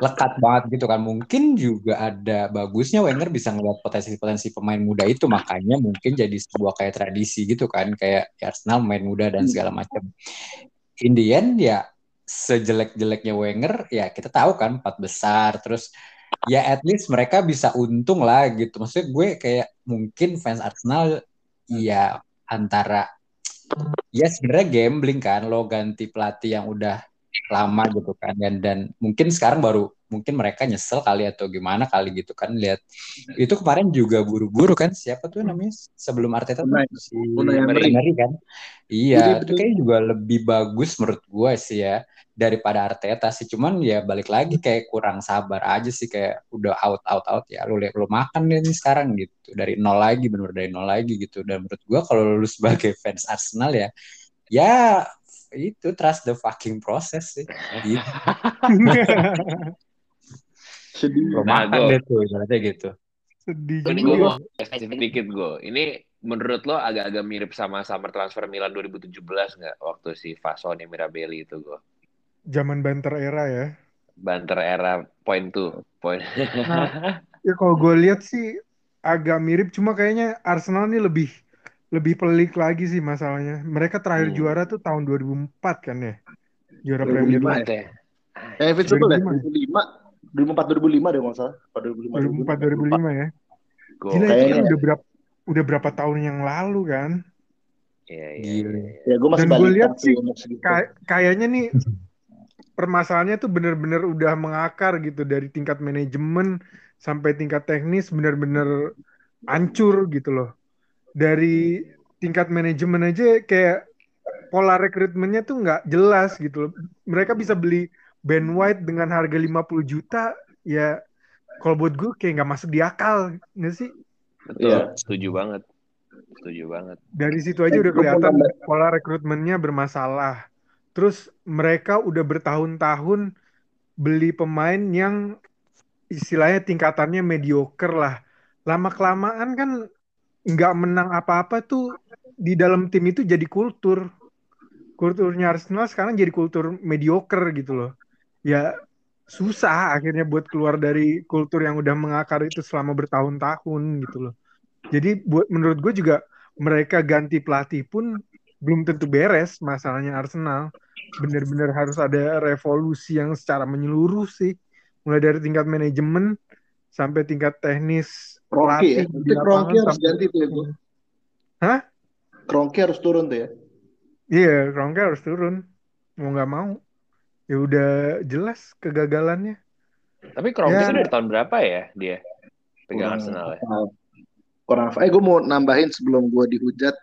lekat banget gitu kan. Mungkin juga ada bagusnya Wenger bisa ngeliat potensi-potensi pemain muda itu makanya mungkin jadi sebuah kayak tradisi gitu kan kayak ya Arsenal main muda dan segala macam. In the end ya sejelek-jeleknya Wenger ya kita tahu kan empat besar terus ya at least mereka bisa untung lah gitu. Maksudnya gue kayak mungkin fans Arsenal ya antara ya sebenarnya gambling kan lo ganti pelatih yang udah lama gitu kan. Dan dan mungkin sekarang baru mungkin mereka nyesel kali atau gimana kali gitu kan. Lihat itu kemarin juga buru-buru kan. Siapa tuh namanya? Sebelum Arteta tuh Unai. si Unai Emery. Kan? Iya itu kayaknya juga lebih bagus menurut gue sih ya daripada Arteta sih. Cuman ya balik lagi kayak kurang sabar aja sih. Kayak udah out out out. Ya lu lihat lu makan deh nih sekarang gitu. Dari nol lagi bener dari nol lagi gitu. Dan menurut gua kalau lu sebagai fans Arsenal ya ya itu trust the fucking process sih gitu. sedih Nah, makan gua- deh tuh ibaratnya gitu Sedih Ini gue mau sedikit gue. Ini menurut lo agak-agak mirip sama summer transfer Milan 2017 nggak? Waktu si Fasone Mirabelli itu gue. Zaman banter era ya. Banter era point two. Point. Nah, ya kalau gue lihat sih agak mirip cuma kayaknya Arsenal ini lebih lebih pelik lagi sih masalahnya. Mereka terakhir Hmm. juara tuh tahun 2004 kan ya. Juara 2005 Premier ya? League. Teh. eh Invincible ya 2005. 2005 2004 2005 deh nggak salah 2005 2004 2005 ya. Gila itu kayaknya kan ya. udah berapa udah berapa tahun yang lalu kan. Iya, iya, iya. ya gue masih Dan gue lihat sih. Kay- kayaknya nih permasalahannya tuh bener-bener udah mengakar gitu dari tingkat manajemen sampai tingkat teknis bener-bener hancur gitu loh. Dari tingkat manajemen aja kayak pola rekrutmennya tuh nggak jelas gitu loh. Mereka bisa beli Ben White dengan harga 50 juta ya kalau buat gue kayak nggak masuk di akal nggak sih? Betul, Iya. setuju banget. Setuju banget. Dari situ aja udah kelihatan pola rekrutmennya bermasalah. Terus mereka udah bertahun-tahun beli pemain yang istilahnya tingkatannya mediocre lah. Lama-kelamaan kan nggak menang apa-apa tuh di dalam tim itu jadi kultur. Kulturnya Arsenal sekarang jadi kultur mediocre gitu loh. Ya susah akhirnya buat keluar dari kultur yang udah mengakar itu selama bertahun-tahun gitu loh. Jadi buat menurut gue juga mereka ganti pelatih pun belum tentu beres masalahnya Arsenal. Bener-bener harus ada revolusi yang secara menyeluruh sih. Mulai dari tingkat manajemen sampai tingkat teknis Kroenke ya. Kroenke lapangan harus sampai- ganti tuh ya, gue. Hah? Kroenke harus turun tuh ya. Iya, Kroenke harus turun. Mau nggak mau. Ya udah jelas kegagalannya. Tapi Kroenke Ya. itu dari tahun berapa ya dia pegang Arsenal ya? Kurang hafal. Eh, gue mau nambahin sebelum gue dihujat.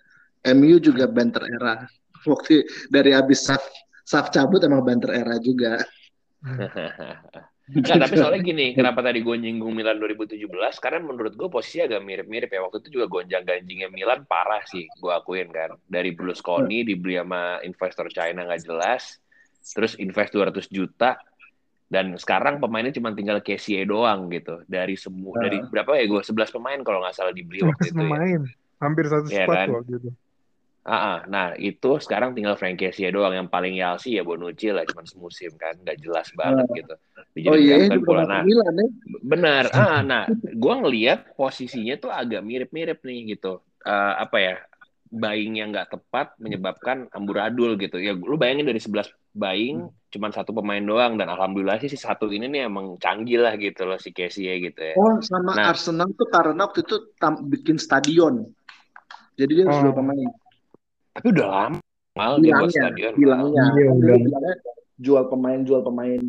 MU juga banter era. Waktu dari habis Saf, Saf cabut emang banter era juga. Nggak, tapi soalnya gini, kenapa tadi gue nyinggung Milan 2017? Karena menurut gue posisi agak mirip-mirip ya. Waktu itu juga gonjang-ganjingnya Milan parah sih, gue akuin kan. Dari Berlusconi dibeli sama investor China nggak jelas, terus invest 200 juta, dan sekarang pemainnya cuma tinggal Kessie doang gitu. Dari semua, Nah. dari berapa ya gue? 11 pemain kalau nggak salah dibeli waktu itu ya. Pemain. Hampir satu Iya squad kan? tuh Ah, ah. nah itu sekarang tinggal Frank Kessie doang. Yang paling Yalsi ya Bonucci lah, cuma semusim kan, nggak jelas banget gitu. Oh iya, Dijadikan itu pula. pernah Nah, Milan ya. Benar. Ah, nah, gue ngelihat posisinya tuh agak mirip-mirip nih gitu. Eh, apa ya? Buying yang nggak tepat menyebabkan amburadul gitu. Ya, lu bayangin dari 11 buying cuman satu pemain doang dan alhamdulillah sih si satu ini nih emang canggih lah gitu loh si Casey gitu ya. Oh, sama Nah. Arsenal tuh karena waktu itu tam- bikin stadion. Jadi dia harus Oh. jual pemain. Tapi udah lama mal dia buat stadion. bilangnya. Iya, Dulu udah. bilangnya jual pemain, jual pemain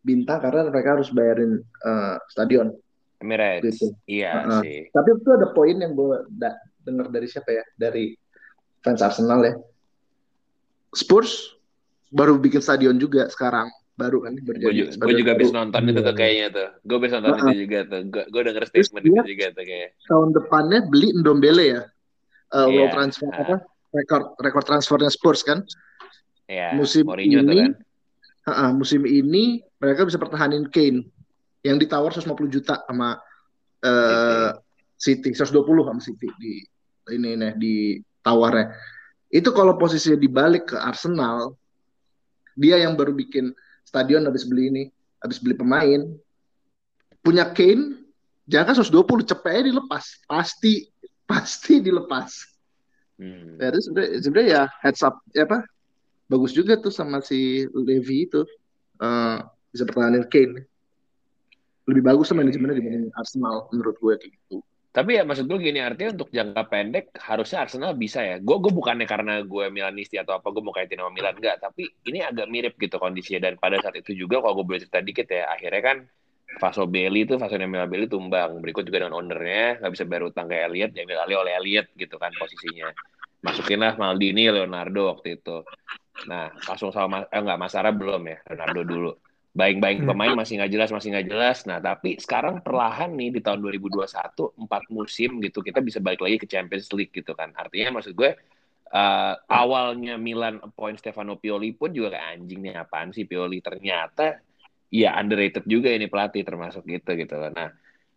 bintang karena mereka harus bayarin eh, stadion. Emirates. Gitu. Iya Heeh. sih. Tapi itu ada poin yang gue da- dengar dari siapa ya? Dari fans Arsenal ya. Spurs baru bikin stadion juga sekarang. Baru kan baru Gue jadi juga, habis nonton itu Iya. tuh kayaknya tuh. Gue habis nonton itu juga tuh. Gue denger statement itu juga tuh kayak. Tahun depannya beli Ndombele ya. Eh, world Iya. transfer apa? Rekor rekor transfernya Spurs kan. Ya, Musim Mourinho ini kan. Ha-ha, musim ini mereka bisa pertahanin Kane yang ditawar 150 juta sama eh, City, 120 sama City di ini nih di tawarnya. Itu kalau posisinya dibalik ke Arsenal, dia yang baru bikin stadion habis beli ini, habis beli pemain, punya Kane, jangan 120 cepetnya dilepas, pasti pasti dilepas. Hmm. Ya, itu sebenarnya ya heads up ya apa bagus juga tuh sama si Levy itu Eh, bisa pertahanin Kane lebih bagus tuh manajemennya dibanding Arsenal menurut gue kayak gitu. Tapi ya maksud gue gini artinya untuk jangka pendek harusnya Arsenal bisa ya. Gue gue bukannya karena gue Milanisti atau apa gue mau kaitin sama Milan enggak, tapi ini agak mirip gitu kondisinya dan pada saat itu juga kalau gue boleh cerita dikit ya akhirnya kan Faso Belli itu Faso Emil Belli tumbang. Berikut juga dengan ownernya nggak bisa bayar utang ke Elliot diambil alih oleh Elliot gitu kan posisinya. Masukinlah Maldini Leonardo waktu itu. Nah langsung sama eh, enggak Masara belum ya Leonardo dulu. Baik-baik Hmm. pemain masih nggak jelas masih nggak jelas. Nah tapi sekarang perlahan nih di tahun 2021 empat musim gitu kita bisa balik lagi ke Champions League gitu kan. Artinya maksud gue eh, awalnya Milan appoint Stefano Pioli pun juga kayak anjing nih apaan sih Pioli? Ternyata ya underrated juga ini pelatih termasuk gitu gitu nah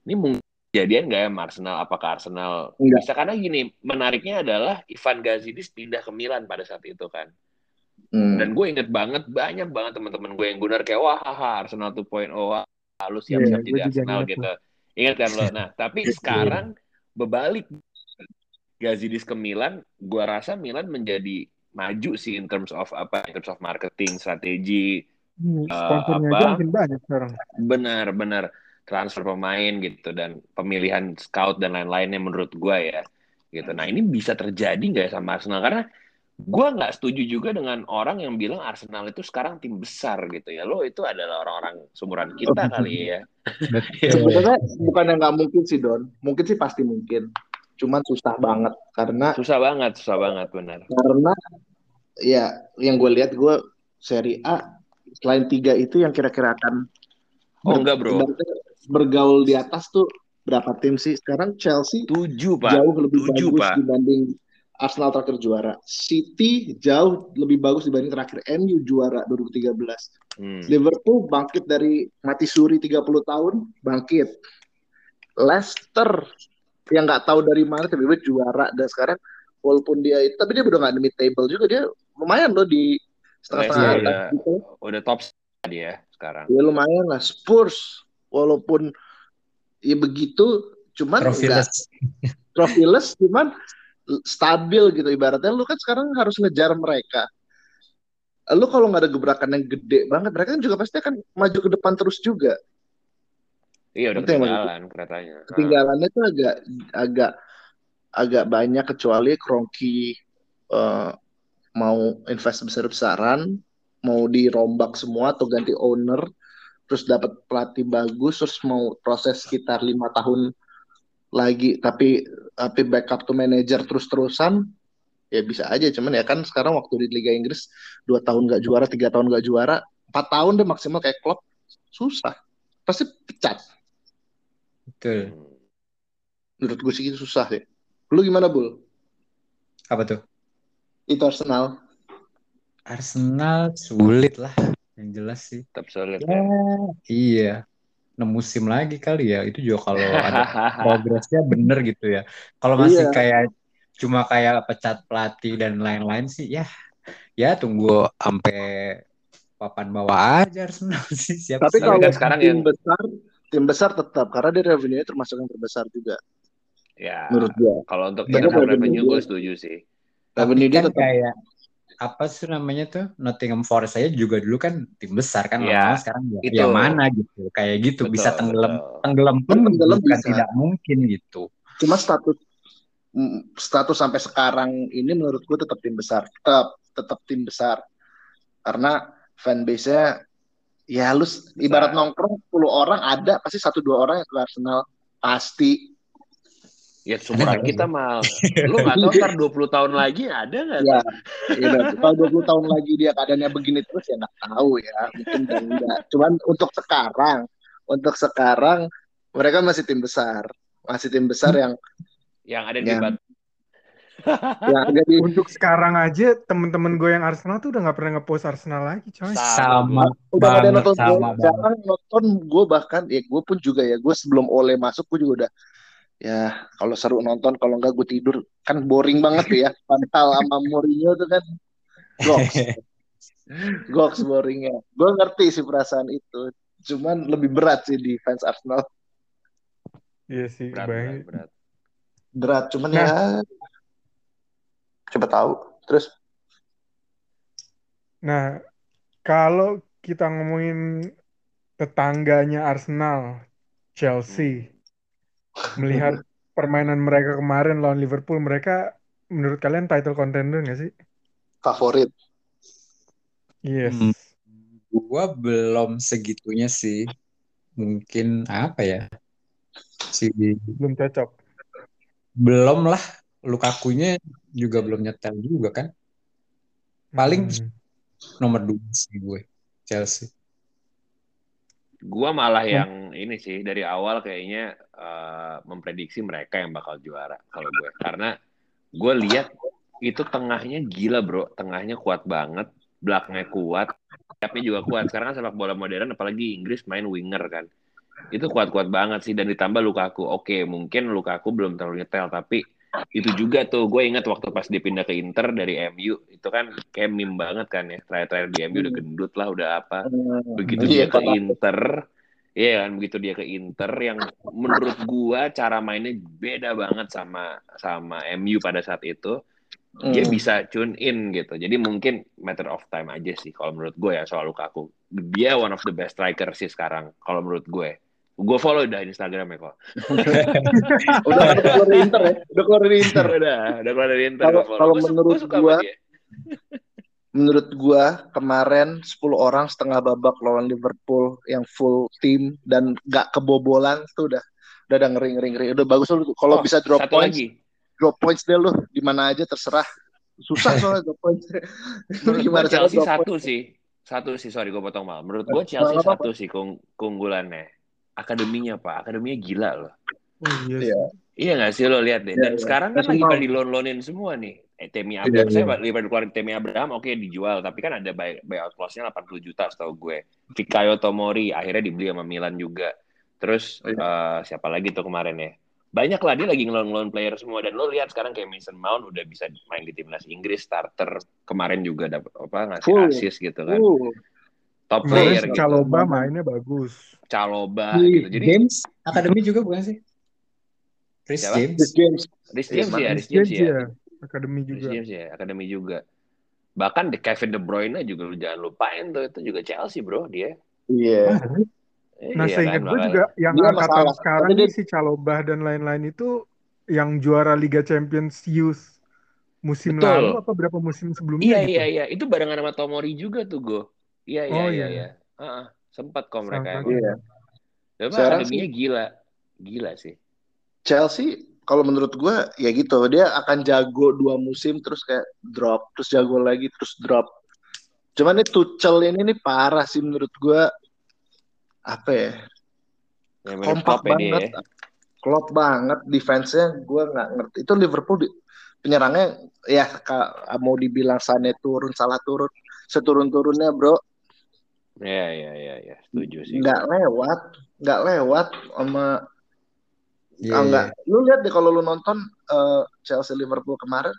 ini mungkin kejadian nggak ya Arsenal apakah Arsenal Enggak. bisa karena gini menariknya adalah Ivan Gazidis pindah ke Milan pada saat itu kan Hmm. dan gue inget banget banyak banget teman-teman gue yang gunar kayak wah haha, Arsenal 2.0 wah lu siap-siap Iya, jadi Arsenal gitu. Ingat kan lo? Nah, tapi sekarang berbalik Gazidis ke Milan, gue rasa Milan menjadi maju sih in terms of apa? In terms of marketing, strategi, Hmm, Sponsornya apa? aja makin banyak sekarang. benar-benar transfer pemain gitu dan pemilihan scout dan lain-lainnya menurut gue ya gitu. Nah ini bisa terjadi nggak ya sama Arsenal karena gue nggak setuju juga dengan orang yang bilang Arsenal itu sekarang tim besar gitu ya. Lo itu adalah orang-orang sumuran kita kali ya. Sebenarnya bukan yang nggak mungkin sih Don, mungkin sih pasti mungkin. cuman susah banget karena Susah banget, susah banget benar. karena ya yang gue lihat gue seri A selain tiga itu yang kira-kira akan Oh, ber- enggak, bro. bergaul di atas tuh berapa tim sih sekarang Chelsea Tujuh, Pak. jauh lebih Tujuh, bagus Pak. dibanding Arsenal terakhir juara City jauh lebih bagus dibanding terakhir MU juara 2013 Hmm. Liverpool bangkit dari mati suri 30 tahun bangkit Leicester yang nggak tahu dari mana tiba-tiba juara dan sekarang walaupun dia tapi dia udah nggak di mid table juga dia lumayan loh di setengah-setengah Leicester atas udah- gitu Udah top dia sekarang. ya lumayan lah Spurs walaupun ya begitu cuman nggak Trophy-less. trofiless cuman stabil gitu ibaratnya lu kan sekarang harus ngejar mereka lu kalau nggak ada gebrakan yang gede banget mereka kan juga pasti akan maju ke depan terus juga Iya, udah Itu ketinggalan keretanya. ketinggalannya tuh agak agak agak banyak kecuali Kroenke eh, mau invest besar-besaran mau dirombak semua atau ganti owner terus dapat pelatih bagus terus mau proses sekitar lima tahun lagi tapi tapi backup to manager terus-terusan ya bisa aja. Cuman ya kan sekarang waktu di Liga Inggris dua tahun nggak juara tiga tahun nggak juara empat tahun deh maksimal kayak Klopp susah. Pasti pecat. Betul. Menurut gue sih itu susah deh lu gimana bul? Apa tuh? Itu Arsenal Arsenal sulit lah. Yang jelas sih. Tetap solid. Ya, iya. 6 musim lagi kali ya. Itu juga kalau ada progresnya bener gitu ya. Kalau masih Iya. kayak cuma kayak pecat pelatih dan lain-lain sih ya ya tunggu sampai papan bawah aja Arsenal sih siapa Tapi kalau kan sekarang tim yang- besar, tim besar tetap karena dia revenue-nya termasuk yang terbesar juga ya, menurut gua. kalau untuk of revenue revenue gue setuju sih. Tapi Revenue dia kan tetap kayak apa sih namanya tuh Nottingham Forest saya juga dulu kan tim besar kan Iya, lama-lama sekarang ya, itu. ya mana gitu kayak gitu Betul, bisa tenggelam betul. tenggelam pun Tenggelam bukan bisa. tidak mungkin gitu cuma status mm, status sampai sekarang ini menurut gua tetap tim besar, tetap tetap tim besar. Karena fanbase-nya ya lu ibarat nongkrong 10 orang ada pasti satu dua orang yang ke Arsenal pasti. Ya seumuran kita mal. Lu nggak tahu ntar 20 tahun lagi ada nggak? Ya, ya kalau 20 tahun lagi dia keadaannya begini terus ya nggak tahu ya, mungkin enggak. Cuman untuk sekarang, untuk sekarang mereka masih tim besar, masih tim besar yang Yang ada di Ya. Bat- yang agak di Untuk sekarang aja temen-temen gue yang Arsenal tuh udah nggak pernah ngepost Arsenal lagi, coy. sama udah banget nonton sama gue, banget nonton gue bahkan ya gue pun juga ya gue sebelum Ole masuk gue juga udah ya kalau seru nonton kalau enggak gue tidur. Kan boring banget tuh ya Pantal sama Mourinho tuh kan. Goks. Goks boringnya gue ngerti sih perasaan itu. Cuman lebih berat sih di fans Arsenal. Iya sih, berat, berat, berat. berat cuman Nah. ya coba tahu. Terus? Nah, kalau kita ngomongin tetangganya Arsenal, Chelsea, melihat permainan mereka kemarin lawan Liverpool, mereka menurut kalian title contender nggak sih? favorit Yes. Hmm. gua belum segitunya sih mungkin apa ya si Belum cocok. belum lah Lukakunya juga belum nyetel juga kan paling Hmm. nomor dua sih gue Chelsea Gua malah Hmm. yang ini sih dari awal kayaknya eh, memprediksi mereka yang bakal juara kalau gue. Karena gue lihat itu tengahnya gila bro. Tengahnya kuat banget belakangnya kuat sayapnya juga kuat. Sekarang kan sepak bola modern apalagi Inggris main winger kan. Itu kuat-kuat banget sih dan ditambah Lukaku. Oke mungkin Lukaku belum terlalu nyetel tapi itu juga tuh gue ingat waktu pas dia pindah ke Inter dari MU itu kan kayak meme banget kan ya terakhir-terakhir di MU udah gendut lah udah apa. Begitu Iya, dia ke Inter Iya kan begitu dia ke Inter yang menurut gua cara mainnya beda banget sama sama MU pada saat itu dia Hmm. bisa tune in gitu. Jadi mungkin matter of time aja sih kalau menurut gue ya soal Lukaku. Dia one of the best striker sih sekarang kalau menurut gue gue follow udah Instagramnya kok udah udah keluar dari Inter ya udah keluar dari Inter udah udah keluar dari Inter Kalau- menurut dia. menurut gua kemarin 10 orang setengah babak lawan Liverpool yang full tim dan gak kebobolan tuh udah udah ada ngeri ngeri ngeri udah bagus lu kalau Oh, bisa drop points lagi drop points deh lu di mana aja terserah. Susah soalnya drop points. Menurut gimana gue Chelsea satu points? sih. Satu sih, sorry gue potong mal. Menurut gue Chelsea satu sih keung- keunggulannya. Akademinya pak, akademinya gila loh. Oh iya. Iya. Iya nggak sih lo lihat deh. Iya, Dan iya. sekarang kan lagi Nasional. pada dilon-lonin semua nih. Eh, Temi Iya, Abraham, saya iya. lagi pada keluarin Temi Abraham, oke dijual. Tapi kan ada buy- buyout clause-nya 80 juta setahu gue. Fikayo Tomori akhirnya dibeli sama Milan juga. Terus Iya. eh, siapa lagi tuh kemarin ya? Banyak lah dia lagi ngelon-ngelon player semua. Dan lo lihat sekarang kayak Mason Mount udah bisa main di timnas Inggris starter. Kemarin juga dapat apa ngasih Full. assist gitu kan. Uh, Top player si gitu. Caloba mainnya bagus. Caloba Di gitu. Jadi James Academy juga bukan sih? Chris Siapa? James. this games. Rhys Iya, James ya. Rhys James ya. ya. Akademi juga. James ya, akademi juga. Bahkan di Kevin De Bruyne juga lu jangan lupain tuh itu juga Chelsea bro dia. Iya. Eh, Nah, iya seingat kan, gue juga yang Dia angkatan masalah. sekarang dia- nih si Calobah dan lain-lain itu yang juara Liga Champions Youth musim Betul. lalu apa berapa musim sebelumnya Iya gitu. iya iya, itu barengan sama Tomori juga tuh go. Iya iya Oh, iya iya. iya. Heeh, sempat kok mereka. Iya. Tapi Sekarang akademinya gila. Gila sih. Chelsea kalau menurut gue ya gitu dia akan jago dua musim terus kayak drop terus jago lagi terus drop cuman ini Tuchel ini nih parah sih menurut gue apa ya mirip kompak Klopp ya banget ya. klop banget defense-nya gue nggak ngerti itu Liverpool di, penyerangnya ya mau dibilang Sane turun salah turun seturun-turunnya bro Iya iya iya iya, setuju sih. nggak lewat nggak lewat sama Iya, Ah, enggak. Lu lihat deh kalau lu nonton eh, Chelsea Liverpool kemarin,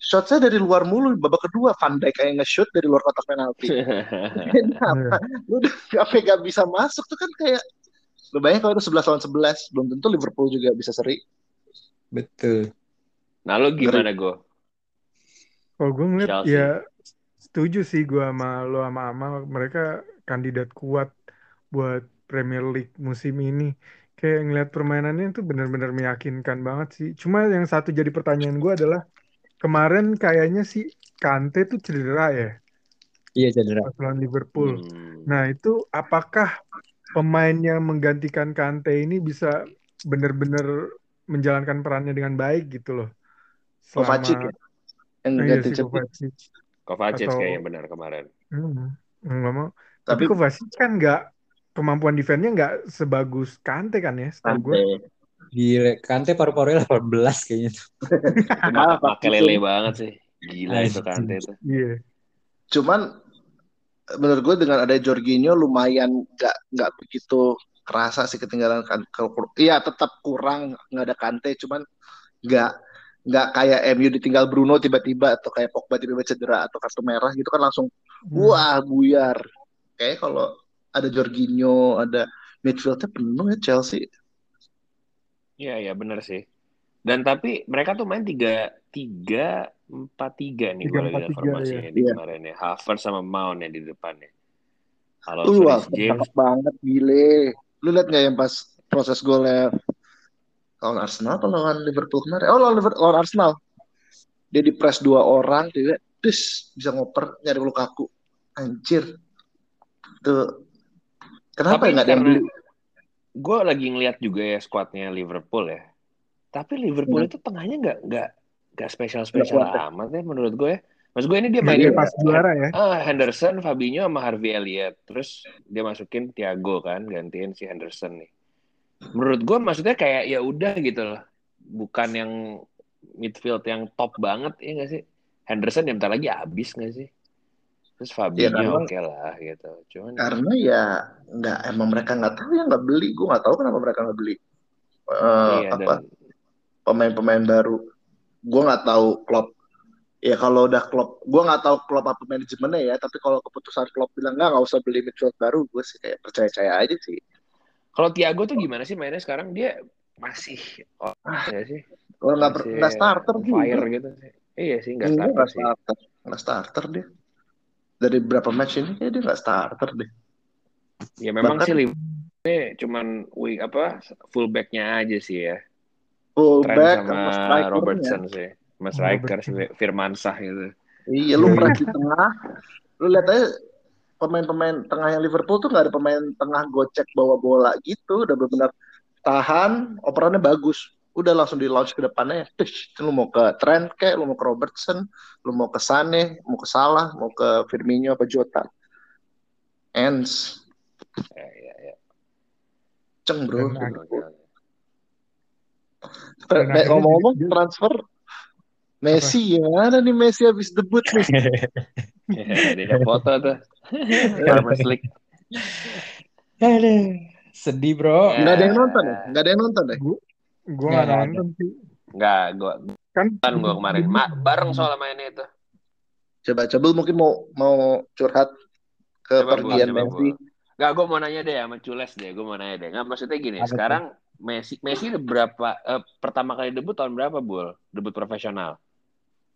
shot saya dari luar mulu babak kedua Van Dijk kayak nge-shoot dari luar kotak penalti. Kenapa? Lu udah sampai gak bisa masuk tuh kan kayak lu bayangin kalau itu 11 lawan 11, belum tentu Liverpool juga bisa seri. Betul. nah lo gimana go? Kalau gue ngeliat Chelsea. ya setuju sih gue sama lo sama Amal mereka kandidat kuat buat Premier League musim ini. Kayak ngeliat permainannya itu benar-benar meyakinkan banget sih. Cuma yang satu jadi pertanyaan gue adalah kemarin kayaknya si Kante tuh cedera ya Iya cedera. pas lawan Liverpool. Hmm. Nah itu apakah pemain yang menggantikan Kante ini bisa benar-benar menjalankan perannya dengan baik gitu loh? Kovacic ya? Yang Nah, iya. Kovacic. Kovacic Atau- kayaknya benar kemarin. Hmm, nggak mau. Tapi Tapi Kovacic kan nggak kemampuan defense-nya nggak sebagus Kante kan ya, setahu gue. Kante. Gila, Kante paru-parunya 18 kayaknya tuh. Pakai lele banget sih. Gila itu. Kante itu. Iya. Cuman menurut gue dengan ada Jorginho lumayan nggak nggak begitu kerasa sih ketinggalan kan. Iya tetap kurang nggak ada Kante, cuman nggak nggak kayak MU ditinggal Bruno tiba-tiba atau kayak Pogba tiba-tiba cedera atau kartu merah gitu kan langsung Hmm. wah buyar. Kayak kalau ada Jorginho, ada midfieldnya penuh ya Chelsea. Iya iya benar sih. Dan tapi mereka tuh main tiga tiga empat tiga nih gue lagi lihat 3-4-3, formasinya di iya. kemarin ya. Havertz sama Mount ya di depannya. Kalau Lu James banget gile. Lu lihat nggak yang pas proses golnya lawan Arsenal atau lawan Liverpool kemarin? Oh lawan Liverpool, lawan Arsenal. Dia di press dua orang, dia dus bisa ngoper nyari Lukaku. Anjir. Tuh. Kenapa Tapi ya nggak ada yang beli? gue lagi ngeliat juga ya skuadnya Liverpool ya. Tapi Liverpool Hmm. itu tengahnya nggak nggak nggak spesial spesial amat ya menurut gue. ya. Maksud gue ini dia mainin pas juara ya. ah, Henderson, Fabinho sama Harvey Elliott. Terus dia masukin Thiago kan, gantiin si Henderson nih. Menurut gue maksudnya kayak ya udah gitu loh. Bukan yang midfield yang top banget ya nggak sih? Henderson ya bentar lagi habis nggak sih? Terus Fabinho karena- oke lah gitu. Cuman Karena ya nggak emang mereka nggak tahu ya nggak beli. Gue nggak tahu kenapa mereka nggak beli. Eh, iya apa dan pemain-pemain baru. Gue nggak tahu Klopp. Ya kalau udah Klopp, gue nggak tahu Klopp apa manajemennya ya. Tapi kalau keputusan Klopp bilang nggak nggak usah beli midfield baru, gue sih kayak percaya-percaya aja sih. Kalau Thiago tuh gimana sih mainnya sekarang? Dia masih oh, ya sih. Kalau nggak nggak starter on juga. fire gitu sih. Iya sih nggak Iya, starter nggak sih. starter, nggak starter dia. Dari berapa match ini dia nggak starter deh. Ya memang Bahkan- sih ini cuman wing apa fullbacknya aja sih ya. Fullback sama sama strikernya. Robertson sih. Sama striker si Robertson. Firmansah gitu. Iya, lu pernah di tengah. Lu lihat aja pemain-pemain tengah yang Liverpool tuh nggak ada pemain tengah gocek bawa bola gitu. Udah benar-benar tahan, operannya bagus. udah langsung di launch ke depannya. Tish, lu mau ke Trent kayak lu mau ke Robertson lu mau ke Sane mau ke Salah mau ke Firmino apa Jota. Ends. Ya, ya, ya. ceng bro. Eh, akhirnya ngomong-ngomong transfer. Messi gimana nih Messi habis debut nih Ya, dia ada foto tuh. Farmers League. Aduh, sedih bro. Ya. nggak ada yang nonton ya nggak ada yang nonton ya Gue gue Nggak nonton sih. Enggak, gua Kan kan gua kemarin Ma, bareng soal mainnya itu. coba coba mungkin mau mau curhat ke Coba, pergian coba, Messi. Enggak, gua mau nanya deh sama Cules deh. Gua mau nanya deh. Enggak maksudnya gini, Apa tuh? sekarang Messi Messi berapa eh, pertama kali debut tahun berapa, Bul? Debut profesional.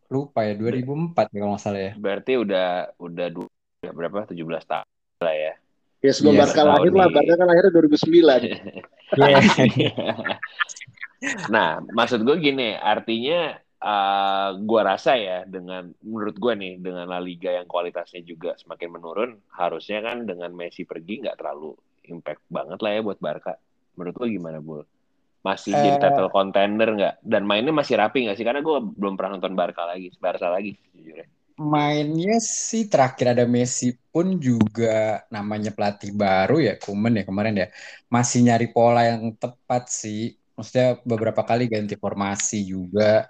Lupa ya 2004 ya kalau nggak salah ya. Berarti udah udah dua, udah berapa? 17 tahun lah ya. ya sebelum Iya, Barca lahir lah. Barca kan lahirnya 2009 nah, maksud gue gini, artinya uh, gua rasa ya dengan menurut gua nih dengan La Liga yang kualitasnya juga semakin menurun, harusnya kan dengan Messi pergi nggak terlalu impact banget lah ya buat Barca. Menurut gua gimana, Bul? Masih jadi Eh. title contender nggak? Dan mainnya masih rapi nggak sih? Karena gua belum pernah nonton Barca lagi, Barca lagi sejujurnya. Mainnya sih terakhir ada Messi pun juga namanya pelatih baru ya, Kuman ya kemarin ya. Masih nyari pola yang tepat sih. Maksudnya beberapa kali ganti formasi juga.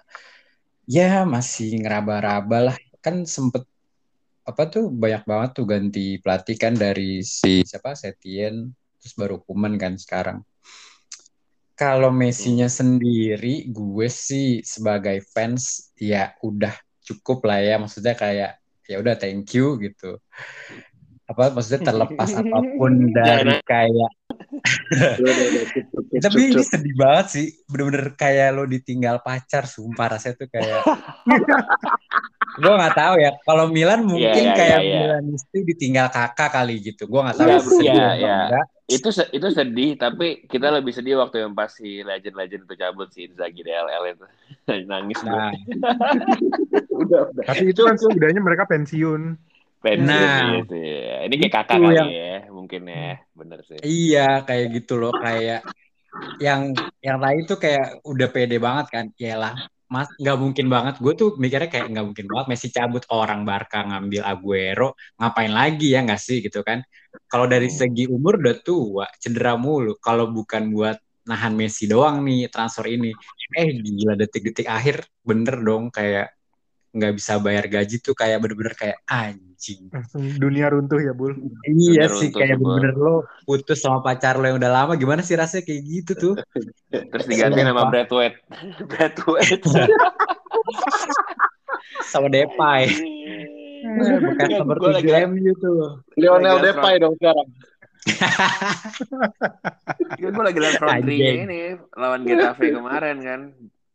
Ya masih ngeraba-raba lah. Kan sempet apa tuh banyak banget tuh ganti pelatih kan dari si siapa Setien terus baru Kuman kan sekarang. Kalau Messi-nya sendiri, gue sih sebagai fans ya udah cukup lah ya. Maksudnya kayak ya udah thank you gitu. Apa maksudnya terlepas apa pun dari kayak tapi ini sedih banget sih. Bener-bener kayak lo ditinggal pacar, sumpah rasanya tuh kayak gue nggak tahu ya. Kalau Milan mungkin Iya, iya, kayak iya, iya. Milan itu ditinggal kakak kali gitu. Gue nggak tahu Iya, itu sedih iya, atau iya. enggak. Itu se- itu sedih, tapi kita lebih sedih waktu yang pas si legend-legend itu cabut si Inzaghi DLL itu. Nangis. Nah, udah udah Tapi itu kan setidaknya mereka pensiun. Pensiun Nah, gitu ya. Ini kayak kakak itu kali yang- ya, mungkin ya. Bener sih. Iya, kayak gitu loh, kayak yang yang lain tuh kayak udah pede banget kan. Yalah, Mas, nggak mungkin banget. Gue tuh mikirnya kayak nggak mungkin banget Messi cabut orang Barca ngambil Aguero, ngapain lagi ya nggak sih gitu kan? Kalau dari Hmm. segi umur udah tua, cedera mulu. Kalau bukan buat nahan Messi doang nih transfer ini, eh gila detik-detik akhir bener dong kayak nggak bisa bayar gaji tuh kayak bener-bener kayak anjing. Langsung dunia runtuh ya, Bul. Iya Bener sih kayak bener-bener lo putus sama pacar lo yang udah lama gimana sih rasanya kayak gitu tuh Terus diganti nama. Brad White. Brad White. sama Depay lagi- tujuh MU tuh Lionel Depay dong sekarang Gue lagi liat front Anjing. three-nya ini lawan Getafe kemarin kan.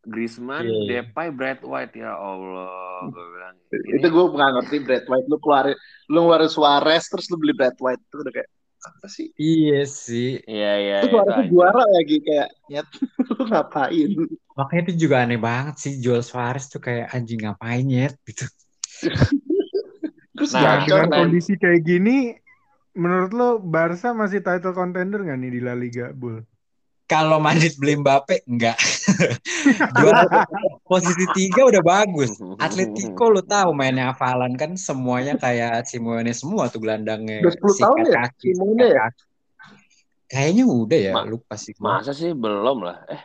Griezmann, Iya. Depay, Brad White ya Allah, gue bilang. Ini itu gue nggak ngerti Brad White lu keluarin lu ngeluarin Suarez terus lu beli Brad White itu udah kayak apa sih iya sih Iya iya. itu iya, Suarez juara lagi kayak nyet lu ngapain makanya itu juga aneh banget sih jual Suarez tuh kayak anjing ngapain ya gitu terus Nah, dengan nah. kondisi kayak gini, menurut lo Barca masih title contender nggak nih di La Liga, Bul? Kalau Madrid beli Mbappe enggak posisi tiga udah bagus Atletico lo tahu mainnya hafalan kan semuanya kayak Simone semua tuh gelandangnya Udah 10 tahun Sikat ya, kaki, Simone ya? kayaknya udah ya Ma- lupa sih gua. Masa sih belum lah. Eh,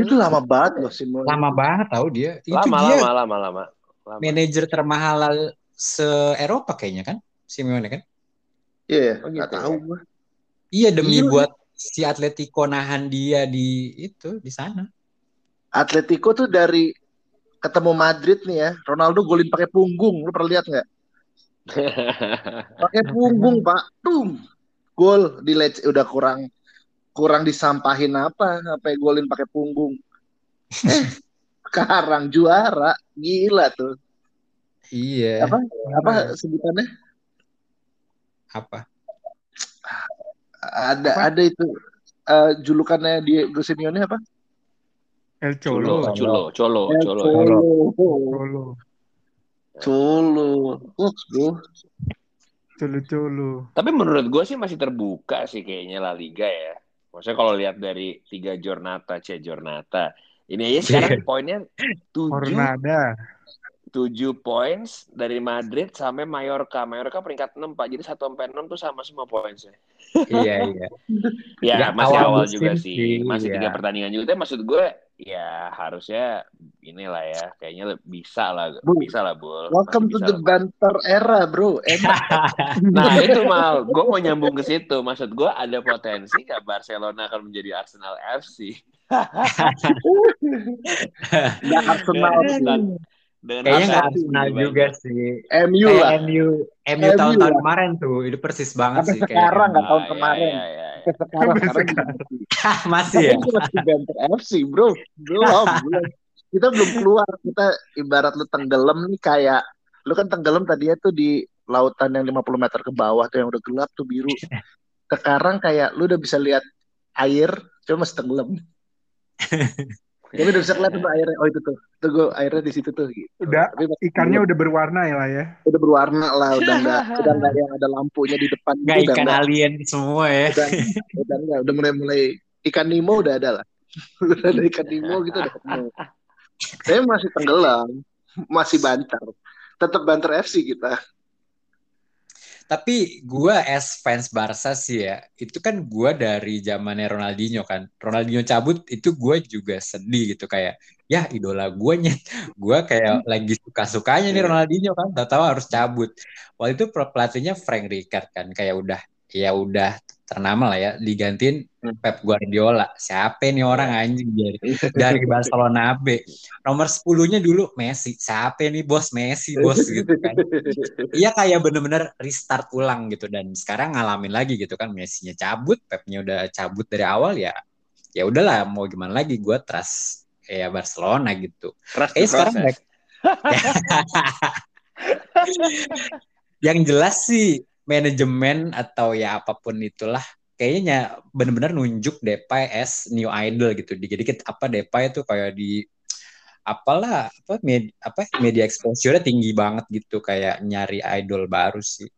itu lama banget loh Simone lama banget tahu dia itu lama, dia lama lama lama lama. manajer termahal se Eropa kayaknya kan Simeone kan iya Oh, nggak gitu tahu ya? gue iya demi Iya. buat si Atletico nahan dia di itu di sana. Atletico tuh dari ketemu Madrid nih ya Ronaldo golin pakai punggung. Lu pernah lihat nggak? Pakai punggung pak. Tum. Gol di leg udah kurang kurang disampahin apa sampai golin pakai punggung. Eh sekarang juara. Gila tuh. Iya. Apa apa sebutannya? Apa ada Apa? ada itu eh, julukannya Diego Simeone apa El Cholo. colo, colo, Eh, colo. Cholo Cholo. Cholo Ups, bro Cholo Cholo. Tapi menurut gue sih masih terbuka sih kayaknya La Liga ya. Maksudnya kalau lihat dari tiga Jornata, C Jornata, ini aja sekarang poinnya tujuh tujuh points dari Madrid sampai Mallorca. Mallorca peringkat 6 Pak. Jadi 1 sampai 6 tuh sama semua poinnya. Iya iya. Ya, Ya, masih awal juga sih, sih. Masih iya. tiga pertandingan juga. Tapi maksud gue ya harusnya inilah ya. Kayaknya bisa lah. Bu, Bisa lah, Bul. Welcome Masih to the lah. banter era, bro. Enak. Nah itu mal, gue mau nyambung ke situ. Maksud gue ada potensi nggak Barcelona akan menjadi Arsenal FC Nggak Arsenal dengan, Kayaknya nggak lebih juga sih. MU Kayak lah. MU, MU MU tahun-tahun kemarin tuh, itu persis banget Sampai sih kayak sekarang nggak tahun Ah, kemarin. ya, ya, ya, ya. Sekarang, sekarang masih ya. masih banter FC, bro. Belum, belum. Kita belum keluar. Kita ibarat lu tenggelam nih kayak lu kan tenggelam tadinya tuh di lautan yang 50 meter ke bawah tuh yang udah gelap tuh biru. Sekarang kayak lu udah bisa lihat air, cuma masih tenggelam. Tapi udah bisa kelihatan tuh airnya. Oh itu tuh, tuh gue airnya di situ tuh. Gitu. Udah Tapi ikannya udah berwarna ya lah ya. udah berwarna lah, udah nggak, udah nggak yang ada lampunya di depan. Udah ikan nggak, alien semua ya. udah, udah nggak, udah mulai mulai ikan Nemo udah ada lah. udah ada ikan Nemo gitu udah ketemu. Saya masih tenggelam, masih banter. Tetap banter FC kita. Tapi gua as fans Barca sih ya, itu kan gua dari zamannya Ronaldinho kan. Ronaldinho cabut itu gua juga sedih gitu kayak ya idola gua nyet. Gua kayak lagi suka-sukanya nih Ronaldinho kan, tahu-tahu harus cabut. Waktu itu pelatihnya Frank Rijkaard kan kayak udah ya udah ternama lah ya digantiin Pep Guardiola. Siapa nih orang anjing dari dari Barcelona B. Nomor 10-nya dulu Messi. Siapa nih bos Messi bos gitu kan. Iya kayak bener-bener restart ulang gitu dan sekarang ngalamin lagi gitu kan Messi-nya cabut, Pepnya udah cabut dari awal ya. Ya udahlah mau gimana lagi gue trust ya Barcelona gitu. Trust Eh sekarang process. yang jelas sih manajemen atau ya apa pun itulah kayaknya bener-bener nunjuk Depay as new idol gitu. Dikit-dikit apa Depay itu kayak di apalah apa media, apa media exposure tinggi banget gitu kayak nyari idol baru sih.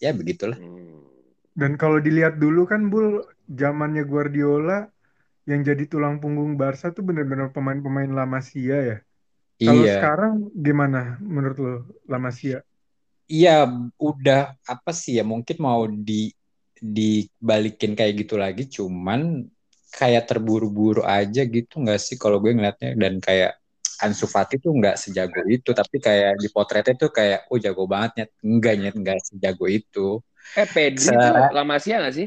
Ya begitulah. Hmm. Dan kalau dilihat dulu kan Bul, zamannya Guardiola yang jadi tulang punggung Barca tuh bener-bener pemain-pemain La Masia ya. Kalau Iya. sekarang gimana menurut lo La Masia? Iya, udah apa sih ya mungkin mau di dibalikin kayak gitu lagi, cuman kayak terburu-buru aja gitu nggak sih kalau gue ngeliatnya dan kayak Ansu Fati tuh nggak sejago itu, tapi kayak di potretnya tuh kayak oh jago banget nyet, enggak nyet nggak sejago itu, Eh Pedri Se- tuh La Masia nggak sih?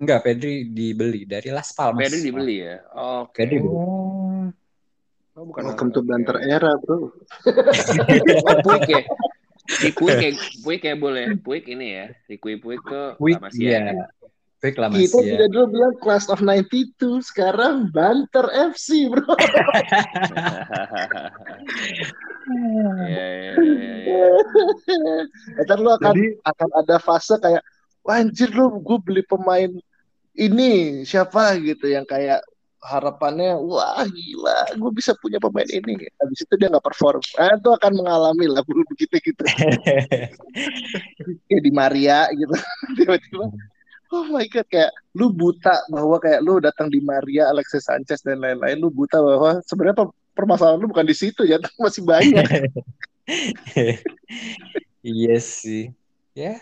enggak Pedri dibeli dari Las Palmas. Pedri dibeli ya. Oke. Pedri dibeli. Oh, Oh, bukan Welcome to oke. banter era, bro. Oh, Puig ya. Si Puig kayak Puig kayak boleh. Puig ini ya. Si Puig Puig tuh Puig, La Masia. iya. ya. Puig La Kita tidak dulu bilang class of 92, sekarang banter FC, bro. Iya, iya, iya, iya. Ntar lu akan jadi akan ada fase kayak, wah anjir lu, gue beli pemain ini siapa gitu yang kayak harapannya, wah gila, gue bisa punya pemain ini. Habis itu dia nggak perform. Eh, itu akan mengalami lah begitu gitu. Kayak di Maria gitu, tiba-tiba. Oh my god, kayak lu buta bahwa kayak lu datang di Maria, Alexis Sanchez dan lain-lain, lu buta bahwa sebenarnya pe- permasalahan lu bukan di situ ya, masih banyak. Iya sih. Ya,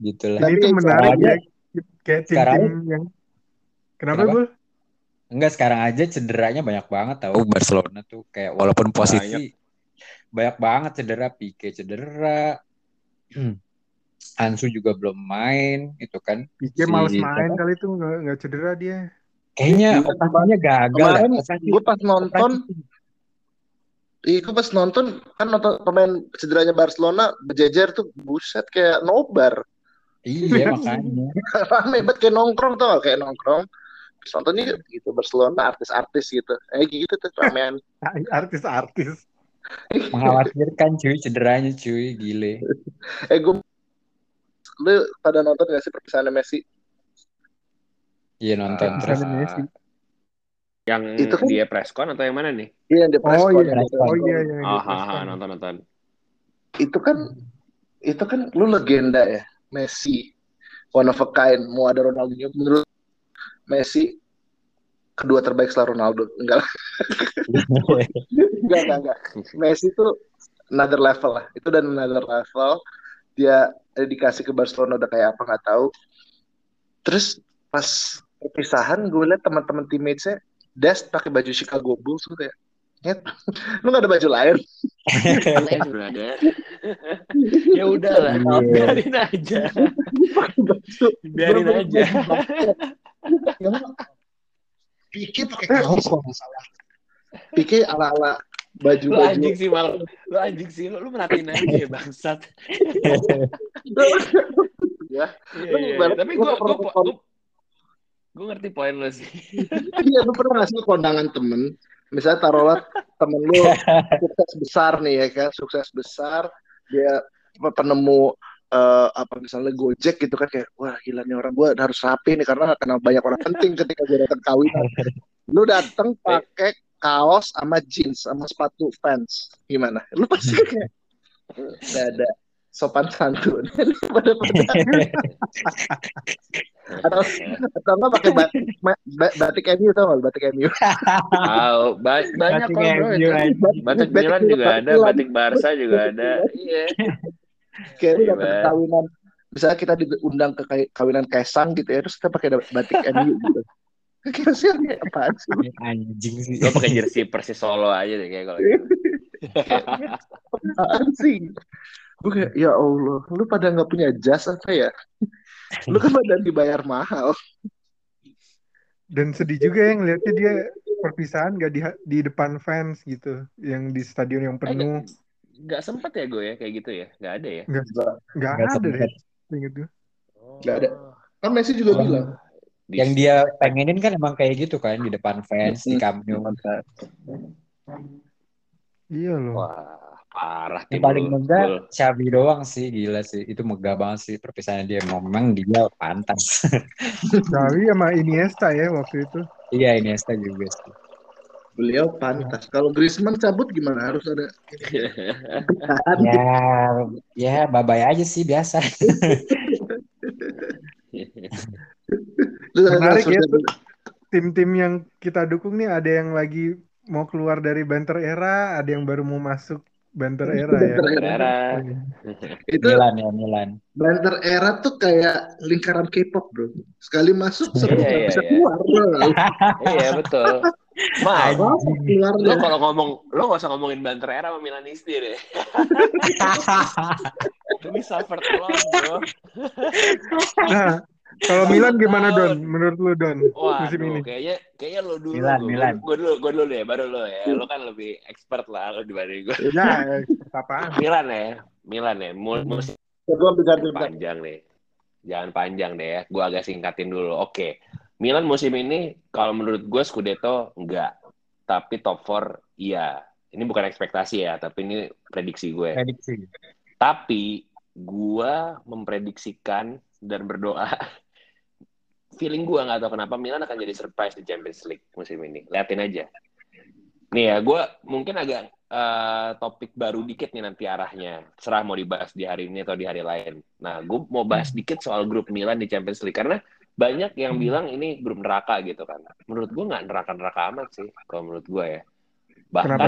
gitulah. ini Tapi yang menarik ya. Kayak tim-tim yang Kenapa, Kenapa? Bul? Enggak sekarang aja cederanya banyak banget tahu Barcelona tuh kayak walaupun posisi banyak, banget cedera Pique cedera. Ansu juga belum main itu kan. Pique Si- males main kali tuh nggak nggak cedera dia. kayaknya Iya, operasinya gagal Kemarin ya. Gue pas nonton, Iya, gue pas nonton kan nonton pemain cederanya Barcelona berjejer tuh buset kayak nobar. iya makanya. Rame banget kayak nongkrong tuh kayak nongkrong. Terus nontonnya gitu Barcelona artis-artis gitu. Eh gitu tuh ramean. Artis-artis. mengkhawatirkan cuy cederanya cuy gile Eh gue lu pada nonton gak sih perpisahan Messi? iya nonton terus Misalnya Messi. Yang Itu kan- dia preskon atau yang mana nih? Iya yang di press Oh iya, oh iya iya. Ah, ah, con. nonton nonton. Itu kan itu kan lu legenda ya Messi one of a kind mau ada Ronaldinho menurut Messi kedua terbaik setelah Ronaldo. Enggak. enggak, enggak, enggak. Messi itu another level lah. Itu dan another level. Dia dikasih ke Barcelona udah kayak apa nggak tahu. Terus pas perpisahan gue liat teman-teman teammates-nya Des pakai baju Chicago Bulls tuh kayak Nyet, lu gak ada baju lain? Ya udah lah, biarin aja. biarin aja. Pique pakai kaos kok nggak salah. Ala-ala baju Lu anjing sih mal, lu anjing sih lu, lu merhatiin aja ya bangsat. ya. Iya, iya, iya. Tapi gue gue gue ngerti poin lo sih. Iya, lu pernah ngasih kondangan temen, misalnya taruhlah temen lu sukses besar nih ya kan, sukses besar, dia penemu uh, apa misalnya Gojek gitu kan kayak wah gila nih orang gue harus rapi nih karena kenal banyak orang penting ketika gue datang kawinan. Lu datang pakai kaos sama jeans sama sepatu fans. Gimana? Lu pasti kayak gak ada sopan santun. Pada atau atau enggak pakai batik batik MU tau gak batik MU oh, ba banyak kok bro batik Milan juga ada batik Barca juga ada. Iya kayak lu datang kawinan misalnya kita diundang ke kawinan Kaisang gitu ya terus kita pakai batik MU gitu Kira sih apaan sih? Anjing sih. Lo pakai jersey Persis Solo aja deh kayak kalau gitu. apaan sih? Gue kayak, ya Allah, lu pada nggak punya jas apa ya? Lu kan pada dibayar mahal. Dan sedih juga yang lihatnya dia perpisahan gak di, di depan fans gitu, yang di stadion yang penuh. Eh, gak, sempet ya gue ya kayak gitu ya? Gak ada ya? Gak, gak, gak ada sempet. deh. Ingat gue. Oh. Gak ada. Kan Messi juga oh. bilang. Yang dia pengenin kan emang kayak gitu kan di depan fans di Camp Nou. Iya loh. Wah, parah. Yang paling megah Xavi doang sih, gila sih. Itu megah banget sih perpisahannya dia. Memang dia pantas. Xavi sama Iniesta ya waktu itu. Iya, Iniesta juga sih. Beliau pantas. Kalau Griezmann cabut gimana? Harus ada. ya, ya babay aja sih biasa. Menarik ya tim-tim yang kita dukung nih ada yang lagi mau keluar dari banter era, ada yang baru mau masuk banter era ya. Banter era. Itu Milan ya Milan. Banter era tuh kayak lingkaran K-pop bro. Sekali masuk seru iya, iya, bisa iya. keluar bro. iya betul. Ma, keluar lo kalau ngomong, lo gak usah ngomongin banter era sama Milanisti deh. Ini suffer bro. Nah, kalau Milan gimana Don? Menurut lu Don Wah, musim ini? Kayaknya kayaknya lo dulu. Milan, gua, Milan. Gue dulu, gue dulu deh, baru lo ya. Lo kan lebih expert lah lo dibanding gue. Ya, apaan? Milan ya, Milan ya. Mul musim panjang nih. Jangan panjang deh ya. Gue agak singkatin dulu. Oke. Milan musim ini kalau menurut gue Scudetto enggak. Tapi top 4 iya. Ini bukan ekspektasi ya, tapi ini prediksi gue. Prediksi. Tapi gue memprediksikan dan berdoa feeling gue nggak tahu kenapa Milan akan jadi surprise di Champions League musim ini. Liatin aja. Nih ya, gue mungkin agak uh, topik baru dikit nih nanti arahnya. Serah mau dibahas di hari ini atau di hari lain. Nah, gue mau bahas dikit soal grup Milan di Champions League karena banyak yang bilang ini grup neraka gitu kan. Menurut gue nggak neraka-neraka amat sih, kalau menurut gue ya. Bahkan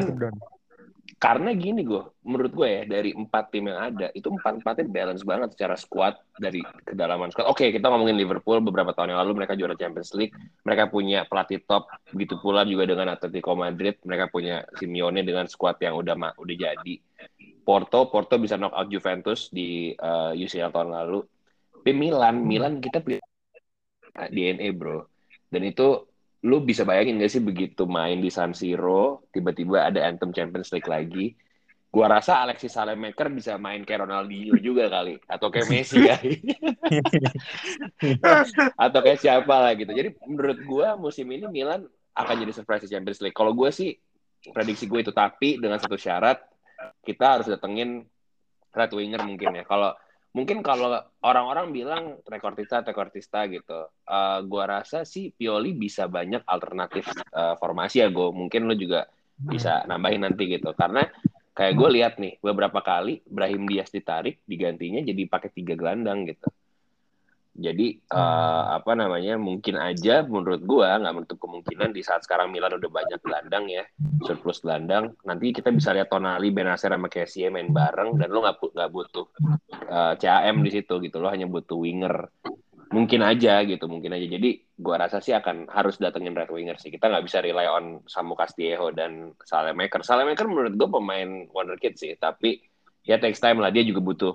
karena gini gue, menurut gue ya dari empat tim yang ada itu empat empatnya balance banget secara squad dari kedalaman squad. Oke kita ngomongin Liverpool beberapa tahun yang lalu mereka juara Champions League, mereka punya pelatih top, begitu pula juga dengan Atletico Madrid, mereka punya Simeone dengan squad yang udah udah jadi. Porto, Porto bisa knock out Juventus di uh, UCL tahun lalu. Tapi Milan, Milan kita DNA bro, dan itu lu bisa bayangin gak sih begitu main di San Siro, tiba-tiba ada Anthem Champions League lagi. Gua rasa Alexis Salemaker bisa main kayak Ronaldinho juga kali, atau kayak Messi kali, atau kayak siapa lah gitu. Jadi menurut gua musim ini Milan akan jadi surprise di Champions League. Kalau gue sih prediksi gue itu tapi dengan satu syarat kita harus datengin right winger mungkin ya. Kalau mungkin kalau orang-orang bilang rekortista rekortista gitu. Uh, gua rasa sih Pioli bisa banyak alternatif uh, formasi ya gue mungkin lo juga bisa nambahin nanti gitu. Karena kayak gue lihat nih beberapa kali Brahim Diaz ditarik digantinya jadi pakai tiga gelandang gitu Jadi uh, apa namanya mungkin aja menurut gua nggak menutup kemungkinan di saat sekarang Milan udah banyak gelandang ya surplus gelandang nanti kita bisa lihat Tonali, Benacer sama Kessie main bareng dan lo nggak nggak butuh uh, CAM di situ gitu lo hanya butuh winger. Mungkin aja gitu mungkin aja. Jadi gua rasa sih akan harus datengin right winger sih. Kita nggak bisa rely on Samu Castillejo dan Salemaker. Salemaker menurut gua pemain wonderkid sih tapi ya takes time lah. Dia juga butuh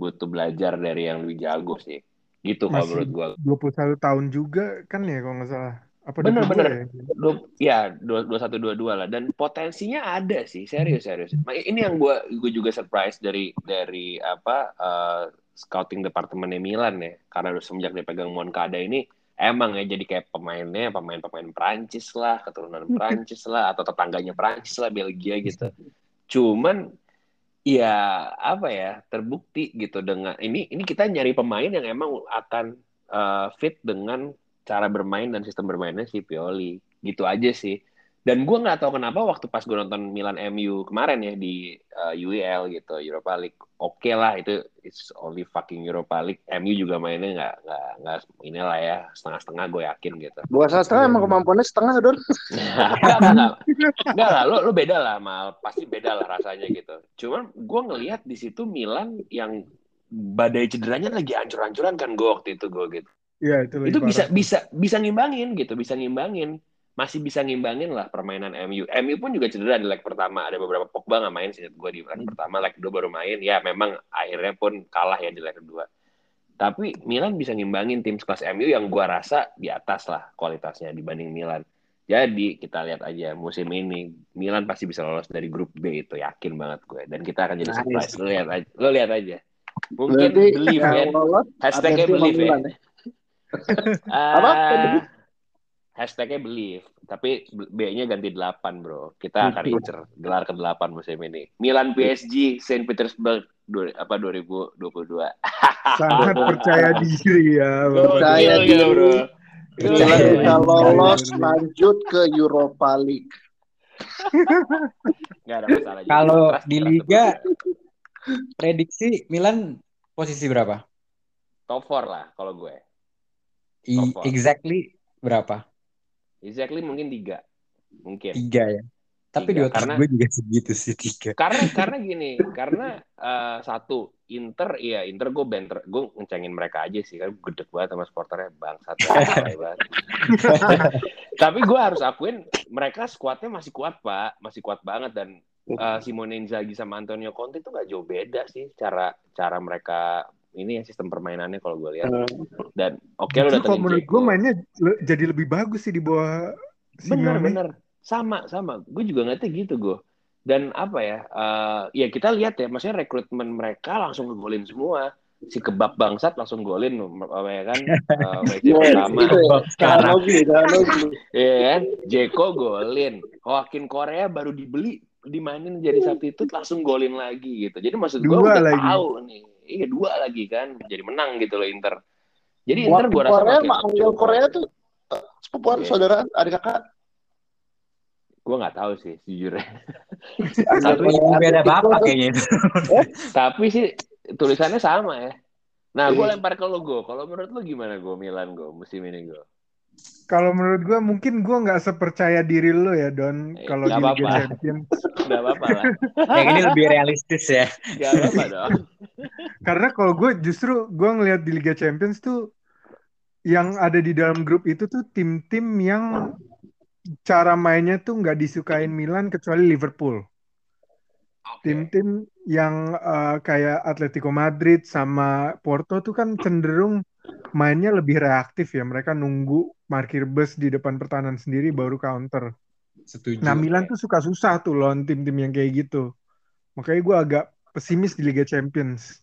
butuh belajar dari yang lebih jago sih gitu kalau menurut gua. 21 tahun juga kan ya kalau nggak salah. Apa bener 22 bener. ya? dua ya dua satu dua dua lah. Dan potensinya ada sih serius serius. Nah, ini yang gua gue juga surprise dari dari apa uh, scouting departemennya Milan ya. Karena udah semenjak dia pegang Moncada ini emang ya jadi kayak pemainnya pemain-pemain Prancis lah keturunan Prancis lah atau tetangganya Prancis lah Belgia gitu. Cuman ya apa ya terbukti gitu dengan ini ini kita nyari pemain yang emang akan uh, fit dengan cara bermain dan sistem bermainnya si Pioli. Gitu aja sih dan gue nggak tahu kenapa waktu pas gue nonton Milan MU kemarin ya di uh, UEL gitu Europa League oke okay lah itu it's only fucking Europa League MU juga mainnya nggak nggak nggak inilah ya setengah-setengah gue yakin gitu Bukan salah setengah emang kemampuannya setengah Don. Enggak, enggak, enggak lah, lo, lo beda lah, mal pasti beda lah rasanya gitu. Cuman gue ngelihat di situ Milan yang badai cederanya lagi ancur-ancuran kan gue waktu itu gue gitu. Iya, itu, Itu bisa bisa bisa ngimbangin gitu, bisa ngimbangin. Masih bisa ngimbangin lah permainan MU. MU pun juga cedera di leg pertama. Ada beberapa Pogba nggak main sih gue di leg pertama, leg kedua baru main. Ya memang akhirnya pun kalah ya di leg kedua. Tapi Milan bisa ngimbangin tim sekelas MU yang gua rasa di atas lah kualitasnya dibanding Milan. Jadi kita lihat aja musim ini Milan pasti bisa lolos dari grup B itu yakin banget gue dan kita akan jadi surprise. Lo lihat aja, lo lihat aja. Mungkin Berarti believe ya. Hashtagnya believe ya. Apa? Believe? hashtagnya believe. Tapi B-nya ganti 8 bro. Kita akan incer gelar ke-8 musim ini. Milan PSG Saint Petersburg du- apa 2022. sangat percaya diri ya. Bapak. Percaya diri. bro. Milan bisa iya, lolos lanjut ke Europa League. Nggak ada masalah. Kalau di Liga, process. prediksi Milan posisi berapa? top 4 lah kalau gue. I- Top four. exactly berapa? Exactly mungkin tiga. Mungkin. Tiga ya. Tapi Tiga, di otak karena- gue juga segitu sih tiga. karena karena gini karena eh, satu Inter iya Inter gue banter gue ngecengin mereka aja sih kan gede banget sama supporternya bangsat banget, tapi gue harus akuin mereka skuadnya masih kuat pak masih kuat banget dan eh, Simone Inzaghi sama Antonio Conte itu gak jauh beda sih cara cara mereka ini ya sistem permainannya kalau gue lihat. Dan oke lo Justru kalau menurut gue mainnya le- jadi lebih bagus sih di bawah bener Simeone. bener. Sama sama. Gue juga ngerti gitu gue dan apa ya eh, ya kita lihat ya maksudnya rekrutmen mereka langsung ngegolin semua. Si kebab bangsat langsung golin apa ya kan? Eh, match Iya, pertama. itu ya. Kahanogi, Kahanogi. ya kan? Jeko golin. Joaquin Korea baru dibeli dimainin jadi substitute langsung golin lagi gitu. Jadi maksud gue Dua udah lagi. tahu nih iya dua lagi kan jadi menang gitu loh Inter jadi Inter gue rasa Korea, makin Mak Angel Korea tuh eh, sepupuan Iya. saudara adik kakak. gue nggak tahu sih jujurnya Satu ibu beda bapak kayaknya itu. Tapi sih tulisannya sama ya. Nah, gue Iya. lempar ke lo go. Kalau menurut lo gimana go Milan go musim ini go? Kalau menurut gue mungkin gue nggak sepercaya diri lo ya Don Eh, kalau di Liga apa-apa. Champions. Gak apa-apa lah. Yang ini lebih realistis ya. Gak apa-apa dong. Karena kalau gue justru gue ngelihat di Liga Champions tuh yang ada di dalam grup itu tuh tim-tim yang cara mainnya tuh nggak disukain Milan kecuali Liverpool. Tim-tim yang eh, kayak Atletico Madrid sama Porto tuh kan cenderung mainnya lebih reaktif ya. Mereka nunggu parkir bus di depan pertahanan sendiri baru counter. Setuju. Nah Milan tuh suka susah tuh lawan tim-tim yang kayak gitu. Makanya gue agak pesimis di Liga Champions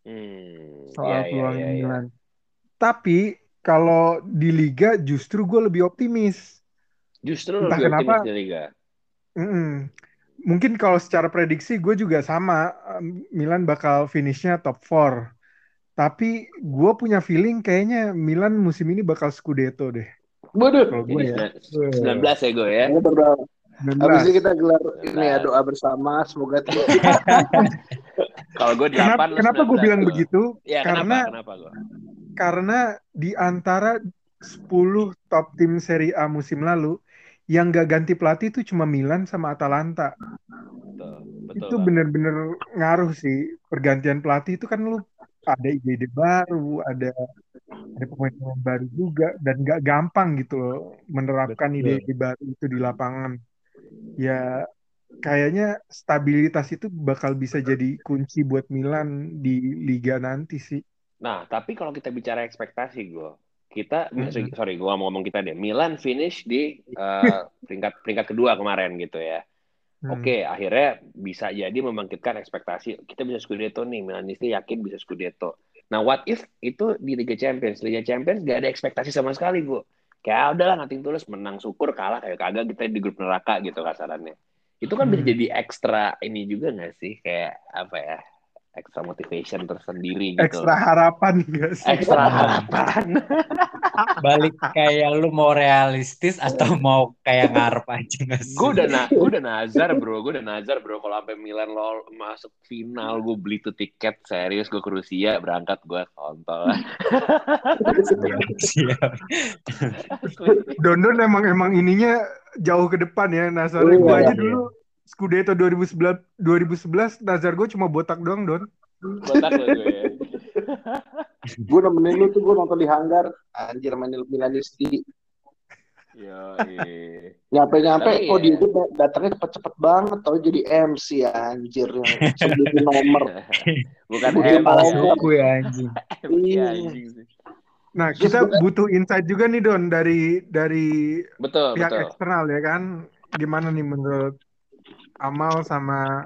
Hmm, soal iya, iya, peluang iya, iya. Milan. Tapi kalau di Liga justru gue lebih optimis. Justru Entah lebih optimis kenapa. di Liga. Mm-mm. Mungkin kalau secara prediksi gue juga sama Milan bakal finishnya top 4. Tapi gue punya feeling kayaknya Milan musim ini bakal Scudetto deh. Waduh. Kalau gue ya. sembilan- 19 ya go ya. 19. Habis ini kita gelar ini ya doa bersama semoga Kalau gue 8 Kenapa, kenapa gue bilang begitu? Ya, Karena kenapa? Kenapa gue? karena di antara 10 top tim Serie A musim lalu yang gak ganti pelatih itu cuma Milan sama Atalanta. Betul, betul itu bener-bener ngaruh sih pergantian pelatih itu kan lu ada ide-ide baru, ada ada pemain-pemain baru juga dan gak gampang gitu loh menerapkan ide-ide baru itu di lapangan. Ya kayaknya stabilitas itu bakal bisa jadi kunci buat Milan di liga nanti sih. Nah, tapi kalau kita bicara ekspektasi gue, kita Mhm. sorry, sorry gue ngomong kita deh. Milan finish di eh, peringkat peringkat kedua kemarin gitu ya. Hmm. Oke, akhirnya bisa jadi membangkitkan ekspektasi. Kita bisa Scudetto nih, Milanisti yakin bisa Scudetto. Nah, what if itu di Liga Champions? Liga Champions gak ada ekspektasi sama sekali, gue. Kayak "Ah, udahlah nanti tulus menang syukur kalah kayak kagak kita di grup neraka gitu kasarannya. Itu kan bisa Hmm. jadi ekstra ini juga gak sih? Kayak apa ya? Ekstra motivation tersendiri gitu. Ekstra harapan gak sih? Ekstra harapan. Balik kayak lu mau realistis atau mau kayak ngarep aja nggak sih? gue udah na udah nazar bro gue udah nazar bro kalau sampai Milan lol masuk final gue beli tuh tiket serius gue ke Rusia berangkat gue kontol siap. Dondon emang emang ininya jauh ke depan ya. Nazar Iya, gue aja iya. dulu Scudetto 2011 2011 Nazar gue cuma botak doang Don. botak lo gue ya. Gue nemenin lu tuh gue nonton di hanggar. Anjir main Milanisti Yo, nyampe nyampe Tapi oh ya. dia tuh da- datangnya cepet-cepet banget tau. Jadi MC anjir. Sebutin nomor bukan Bukan M kepala suku ya anjing. Iya, Iya. Nah, Terus kita butuh insight juga nih Don dari dari betul pihak betul. eksternal ya kan. Gimana nih menurut Amal sama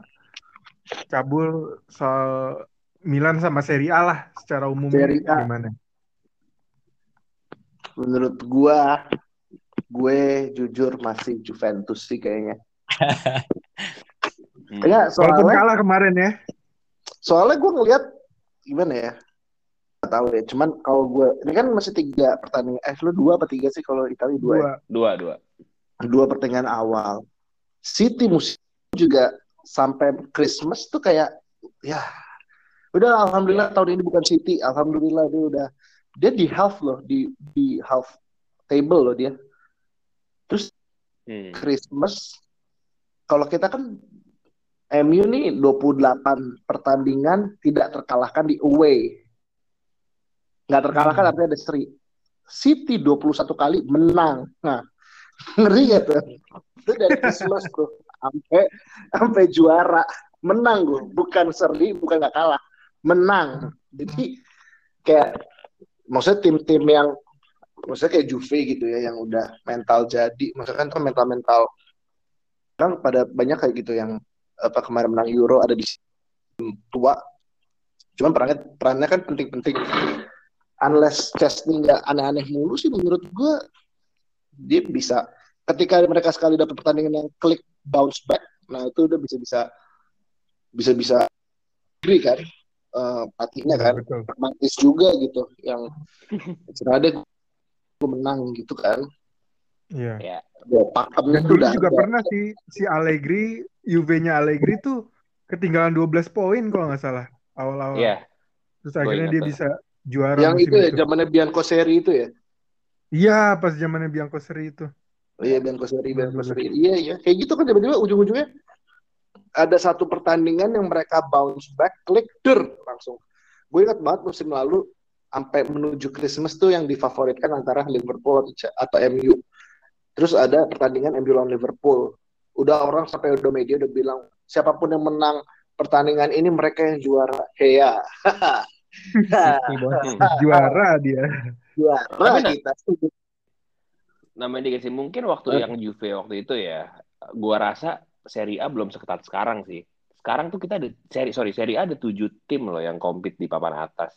Cabul soal Milan sama Serie A lah secara umum Serie A. gimana? menurut gua gue jujur masih Juventus sih kayaknya Hmm. Kayaknya Walaupun soalnya kalah kemarin ya. soalnya gue ngeliat gimana ya Gak tahu ya cuman kalau gue ini kan masih tiga pertandingan eh lu dua apa tiga sih kalau Italia dua ya? Dua. dua dua dua pertandingan awal City musim juga sampai Christmas tuh kayak ya udah alhamdulillah tahun ini bukan City alhamdulillah dia udah dia di half loh di di half table loh dia. Hmm. Christmas kalau kita kan MU nih 28 pertandingan tidak terkalahkan di away. Nggak terkalahkan Hmm. artinya ada seri. City 21 kali menang. Nah ngeri gak tuh? Itu dari Christmas bro sampai sampai juara. Menang gue bukan seri bukan nggak kalah. Menang. Jadi kayak maksudnya tim-tim yang maksudnya kayak Juve gitu ya yang udah mental jadi. Maksudnya kan tuh mental mental kan pada banyak kayak gitu yang apa kemarin menang Euro ada di tua. Cuman perannya perannya kan penting-penting. Unless Chesney nggak aneh-aneh mulu sih menurut gue dia bisa. Ketika mereka sekali dapat pertandingan yang klik bounce back nah itu udah bisa bisa bisa bisa agree kan uh, pelatihnya kan Betul. pragmatis juga gitu yang gue menang gitu kan Iya. ya ya, pakemnya tuh juga ada. pernah sih si Allegri, Juve-nya Allegri tuh ketinggalan 12 poin kalau nggak salah awal-awal. Iya. Terus Gua akhirnya ingat dia tuh. bisa juara yang musim itu ya zamannya Bianco Seri itu ya Iya, pas zamannya Bianco Seri itu. Oh iya Bianco Seri, Bianco. Seri. Iya iya, kayak gitu kan tiba-tiba ujung-ujungnya ada satu pertandingan yang mereka bounce back, klik der langsung. Gue ingat banget musim lalu sampai menuju Christmas tuh yang difavoritkan antara Liverpool atau, atau MU. Terus ada pertandingan MU lawan Liverpool. Udah orang sampai udah media udah bilang siapa pun yang menang pertandingan ini mereka yang juara. Bos. Juara dia. juara Tapi kita. Namanya dikasih mungkin waktu Eh. yang Juve waktu itu ya gua rasa Serie A belum seketat sekarang sih. Sekarang tuh kita ada seri sorry Serie A ada tujuh tim loh yang compete di papan atas.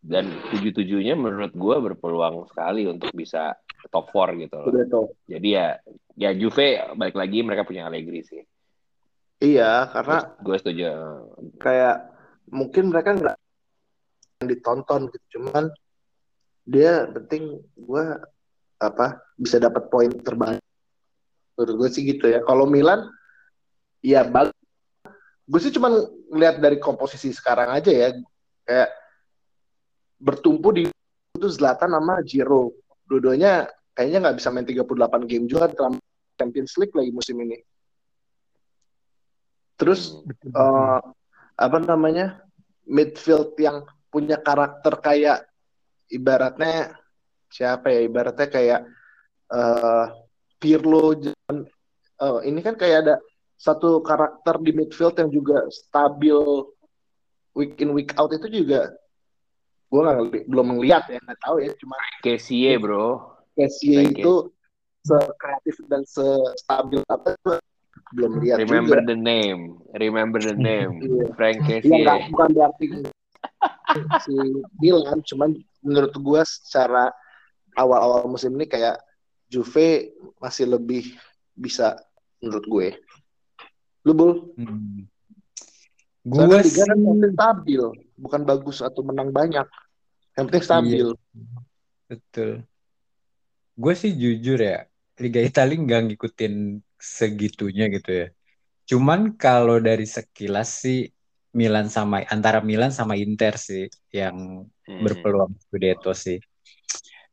Dan tujuh tujuhnya menurut gua berpeluang sekali untuk bisa top 4 gitu loh. Udah tuh. jadi ya ya Juve balik lagi mereka punya Allegri sih. Iya, karena gue setuju kayak mungkin mereka nggak ditonton gitu. Cuman dia penting gue apa bisa dapat poin terbanyak menurut gue sih gitu ya kalau Milan ya bal gue sih cuman ngeliat dari komposisi sekarang aja ya kayak bertumpu di itu Zlatan sama Giro. Dua-duanya kayaknya nggak bisa main 38 game juga dalam Champions League lagi musim ini. Terus eh, apa namanya midfield yang punya karakter kayak ibaratnya siapa ya ibaratnya kayak eh Pirlo eh, ini kan kayak ada satu karakter di midfield yang juga stabil week in week out itu juga gue nggak belum melihat ya nggak tahu ya cuma KCA bro. Kessie you. itu sekreatif dan sestabil apa itu belum lihat Remember juga. the name. Remember the name. Iya. Frank Iya KCA. nggak bukan berarti si Milan, cuman menurut gue secara awal-awal musim ini kayak Juve masih lebih bisa menurut gue. Lu Bul? Hmm. Gue Liga kan sih stabil, bukan bagus atau menang banyak. Yang penting stabil. betul. Gue sih jujur ya, Liga Italia nggak ngikutin segitunya gitu ya. Cuman kalau dari sekilas sih Milan sama antara Milan sama Inter sih yang Hmm. berpeluang Scudetto sih.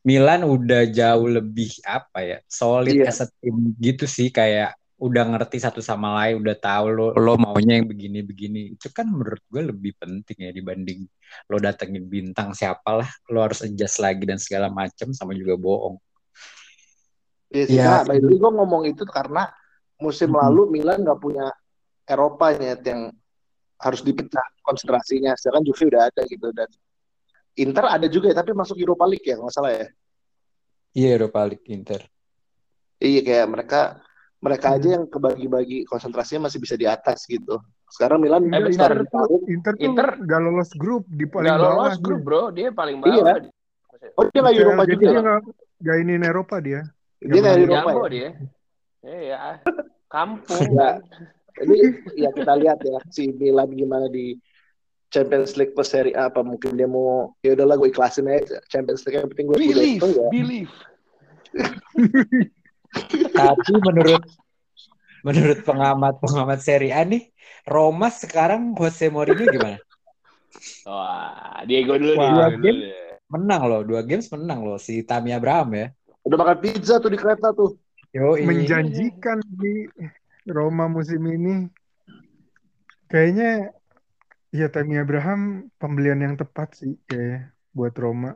Milan udah jauh lebih apa ya, solid Iya. as a team gitu sih kayak udah ngerti satu sama lain, udah tahu lo lo maunya yang begini-begini. Itu kan menurut gue lebih penting ya dibanding lo datengin bintang siapalah, lo harus adjust lagi dan segala macem sama juga bohong. Iya sih, Iya. nah, by the way, gue ngomong itu karena musim Mhm. lalu Milan nggak punya Eropa ya yang harus dipecah konsentrasinya. Sedangkan Juve udah ada gitu dan Inter ada juga ya, tapi masuk Europa League ya, nggak salah ya. Iya Europa League Inter. Iya kayak mereka mereka Hmm. aja yang kebagi-bagi konsentrasinya masih bisa di atas gitu. Sekarang Milan Eh, Inter, tuh, Inter tuh Inter nggak lolos grup di paling Nggak bawah lolos grup bro. Dia paling Iya. bawah. Oh dia nggak Iya, Europa jadi juga. dia nggak nggak iniin Eropa dia. Dia nggak Eropa ya. dia. Iya. Kampung Ya. Jadi ya kita lihat ya si Milan gimana di Champions League plus Serie A apa mungkin dia mau ya udahlah gue ikhlasin aja Champions League yang penting gue Believe, Scudetto ya. believe. Tapi menurut menurut pengamat-pengamat Serie A nih, Roma sekarang Jose Mourinho gimana? Wah, Diego dulu nih. Wah, Diego dulu game. deh. Menang loh, dua games menang loh si Tammy Abraham ya. Udah makan pizza tuh di kereta tuh. Yo, Menjanjikan di Roma musim ini. Kayaknya ya Tammy Abraham pembelian yang tepat sih kayak buat Roma.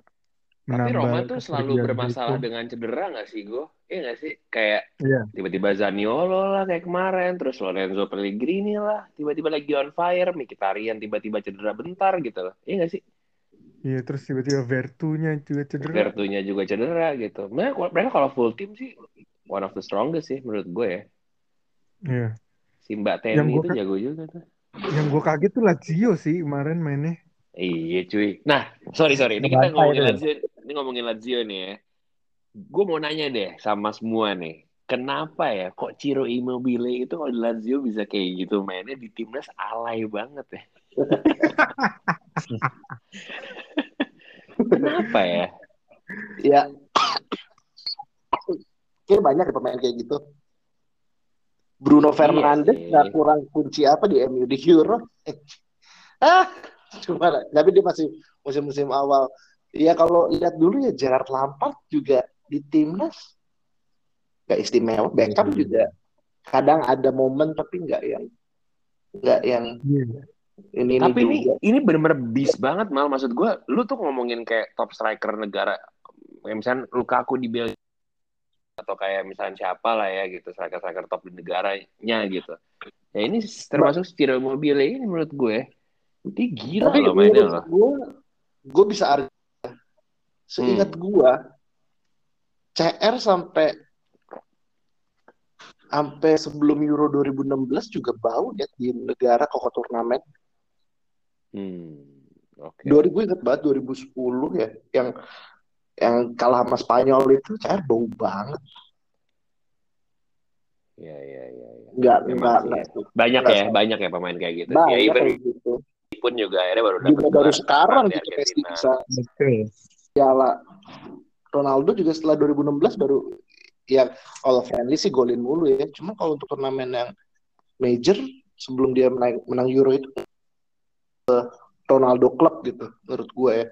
Tapi Menambah Roma tuh selalu bermasalah Dzeko. dengan cedera nggak sih, Go? Iya nggak sih? Kayak Iya. tiba-tiba Zaniolo lah kayak kemarin, terus Lorenzo Pellegrini lah, tiba-tiba lagi on fire, Mkhitaryan tiba-tiba cedera bentar gitu loh. Iya nggak sih? Iya terus tiba-tiba Vertunya juga cedera. Vertunya juga cedera gitu. Mereka, mereka kalau full team sih one of the strongest sih menurut gue ya. Iya. Si Mbak Yang gua itu ka- jago juga tuh. Yang gue kaget tuh Lazio sih kemarin mainnya. Iya cuy. Nah, sorry sorry. Ini kita ngomongin. Lazio. Ini ngomongin Lazio nih ya. Gue mau nanya deh sama semua nih. Kenapa ya kok Ciro Immobile itu kalau di Lazio bisa kayak gitu mainnya di timnas alay banget ya? Kenapa ya? Ya. Kayak banyak ya pemain kayak gitu. Bruno Fernandes sih. nggak kurang kunci apa di MU di Euro. ah, cuma tapi dia masih musim-musim awal. Ya kalau lihat dulu ya Gerard Lampard juga di timnas nggak istimewa. Beckham Iya. juga kadang ada momen tapi nggak yang nggak yang Iya. ini ini Tapi ini juga. ini bener-bener beast banget mal maksud gue. Lu tuh ngomongin kayak top striker negara, misalnya Lukaku di Belgia atau kayak misalnya siapa lah ya gitu striker-striker top di negaranya gitu. Ya ini termasuk Ciro Immobile ini menurut gue. Dia gila Tapi loh mainnya loh. gue, gue bisa argue. Seingat gue, CR sampai sampai sebelum Euro 2016 juga bau ya di negara koko turnamen. Hmm, oke. 2000 ingat banget 2010 ya, yang yang kalah sama Spanyol itu CR bau banget. Iya iya iya. iya. Enggak, enggak, sih enggak. ya. Banyak Enggak ya, sama. banyak ya pemain kayak gitu. Banyak ya even kayak gitu. pun juga akhirnya baru Juga dapat baru gelar sekarang di gitu Messi bisa Betul. piala. Ronaldo juga setelah 2016 baru ya kalau friendly sih golin mulu ya. Cuma kalau untuk turnamen yang major sebelum dia menang, menang Euro itu eh, Ronaldo Club gitu menurut gue ya.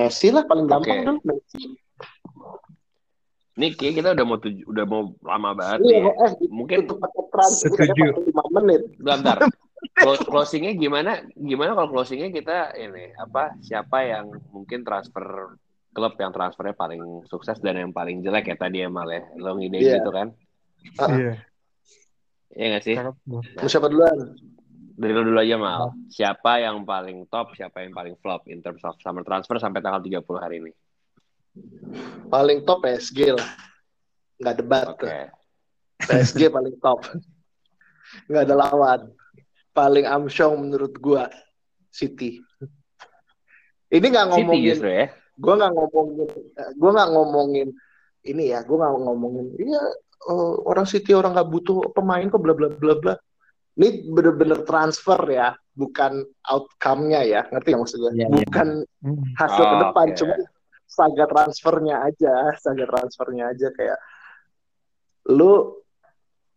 Messi lah paling gampang Oke. dong Messi. Nih kayak kita udah mau tuj- udah mau lama banget Iya, nih. ya. eh, Mungkin Setuju. 45 menit. bentar. Clo- Closingnya gimana? Gimana kalau closingnya kita ini apa? Siapa yang mungkin transfer klub yang transfernya paling sukses dan yang paling jelek ya tadi ya Mal ya. Lo ngide Iya. gitu kan? Iya. Iya nggak sih? cakep tuh. Lu siapa duluan? Dari lo dulu aja Mal. Siapa yang paling top, siapa yang paling flop in terms of summer transfer sampai tanggal 30 hari ini? Paling top PSG lah. Nggak debat tuh. PSG paling top. Nggak ada lawan. Paling amsyong menurut gua City. Ini nggak City ngomongin, justru ya. gua nggak ngomongin, gua nggak ngomongin ini ya, gua nggak ngomongin, iya eh, orang City orang nggak butuh pemain kok bla bla bla bla. Ini bener-bener transfer ya, bukan outcome-nya ya, ngerti nggak maksud gue? Iya, bukan Hmm. hasil ke Oh, depan, oke. cuma saga transfernya aja, saga transfernya aja kayak lu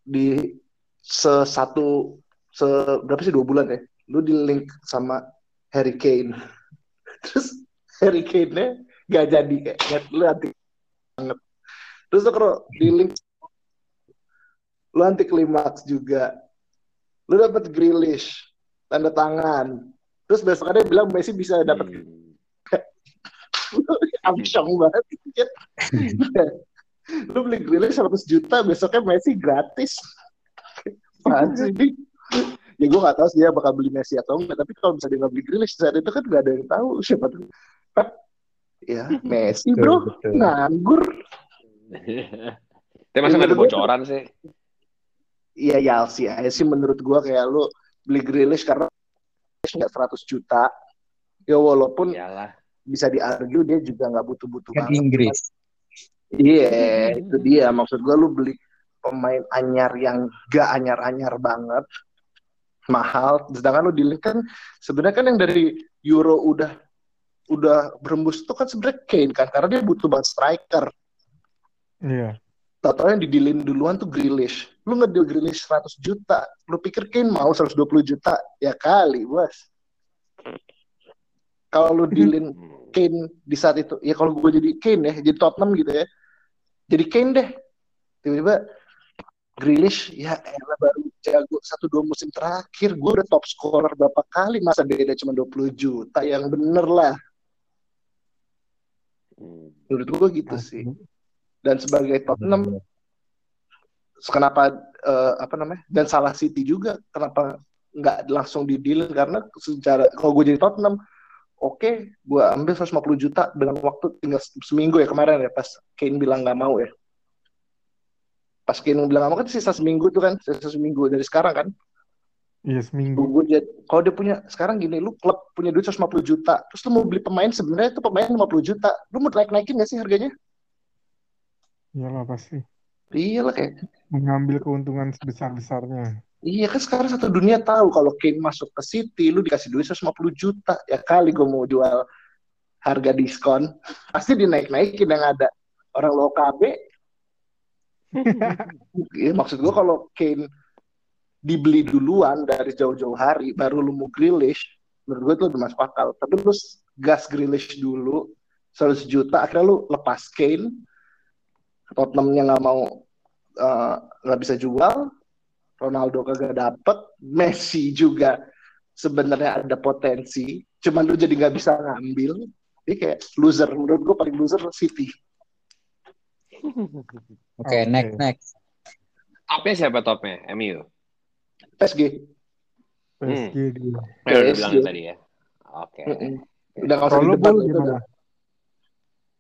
di se satu se berapa sih dua bulan ya, lu di link sama Harry Kane, terus Harry Kane-nya gak jadi kayak lu anti banget, terus lu kalau di link lu anti klimaks juga, lu dapet Grealish tanda tangan, terus besokannya bilang Messi bisa dapet Hmm. Amsyong banget. lu beli Grealish 100 juta, besoknya Messi gratis. Apaan sih? ya gue gak tahu sih dia bakal beli Messi atau enggak, tapi kalau misalnya dia nggak beli Grealish saat itu kan gak ada yang tahu siapa tuh. Ya, Messi bro, Betul, betul. nganggur. Tapi masa nggak ada bocoran sih? Iya, ya sih, ya sih menurut gue kayak lu beli Grealish karena nggak 100 juta. Ya walaupun Iyalah. bisa diargue dia juga nggak butuh-butuh Kan banget. Inggris. Iya, itu dia. Maksud gue lu beli pemain anyar yang gak anyar-anyar banget, mahal. Sedangkan lu di link kan sebenarnya kan yang dari Euro udah udah berembus itu kan sebenarnya Kane kan, karena dia butuh banget striker. Iya. Tahu yang didilin duluan tuh Grealish. Lu ngedeal Grealish 100 juta. Lu pikir Kane mau 120 juta? Ya kali, bos. Kalau lu dealin Hmm. Kane di saat itu ya kalau gue jadi Kane ya jadi Tottenham gitu ya jadi Kane deh tiba-tiba Grealish ya elah baru jago satu dua musim terakhir gue udah top scorer berapa kali masa beda cuma 20 juta yang bener lah Hmm. menurut gue gitu sih dan sebagai Tottenham kenapa eh, apa namanya dan salah City juga kenapa nggak langsung di deal? Karena secara kalau gue jadi Tottenham oke gue ambil 150 juta dengan waktu tinggal seminggu ya kemarin ya pas Kane bilang nggak mau ya. Pas Kane bilang nggak mau kan sisa seminggu tuh kan sisa seminggu dari sekarang kan. Iya seminggu. gue jadi kalau dia punya sekarang gini lu klub punya duit 150 juta terus lu mau beli pemain sebenarnya itu pemain 50 juta. Lu mau naik naikin gak sih harganya Iyalah pasti. iya lah kayak Mengambil keuntungan sebesar-besarnya. Iya kan sekarang satu dunia tahu kalau Kane masuk ke City, lu dikasih duit 150 juta. Ya kali gue mau jual harga diskon, pasti dinaik-naikin yang ada. Orang lo KB, ya, maksud gue kalau Kane dibeli duluan dari jauh-jauh hari, baru lu mau Grealish, menurut gue itu udah masuk akal. Tapi lu gas Grealish dulu, 100 juta, akhirnya lu lepas Kane, Tottenhamnya nggak mau eh, nggak bisa jual, Ronaldo kagak dapet, Messi juga sebenarnya ada potensi, cuman lu jadi nggak bisa ngambil. Jadi kayak loser, menurut gue paling loser City. Oke, next next. Topnya siapa topnya? MU. PSG. PSG dia. Eh, udah bilang tadi ya. Oke. Mm-mm. Udah Kalau lu itu udah.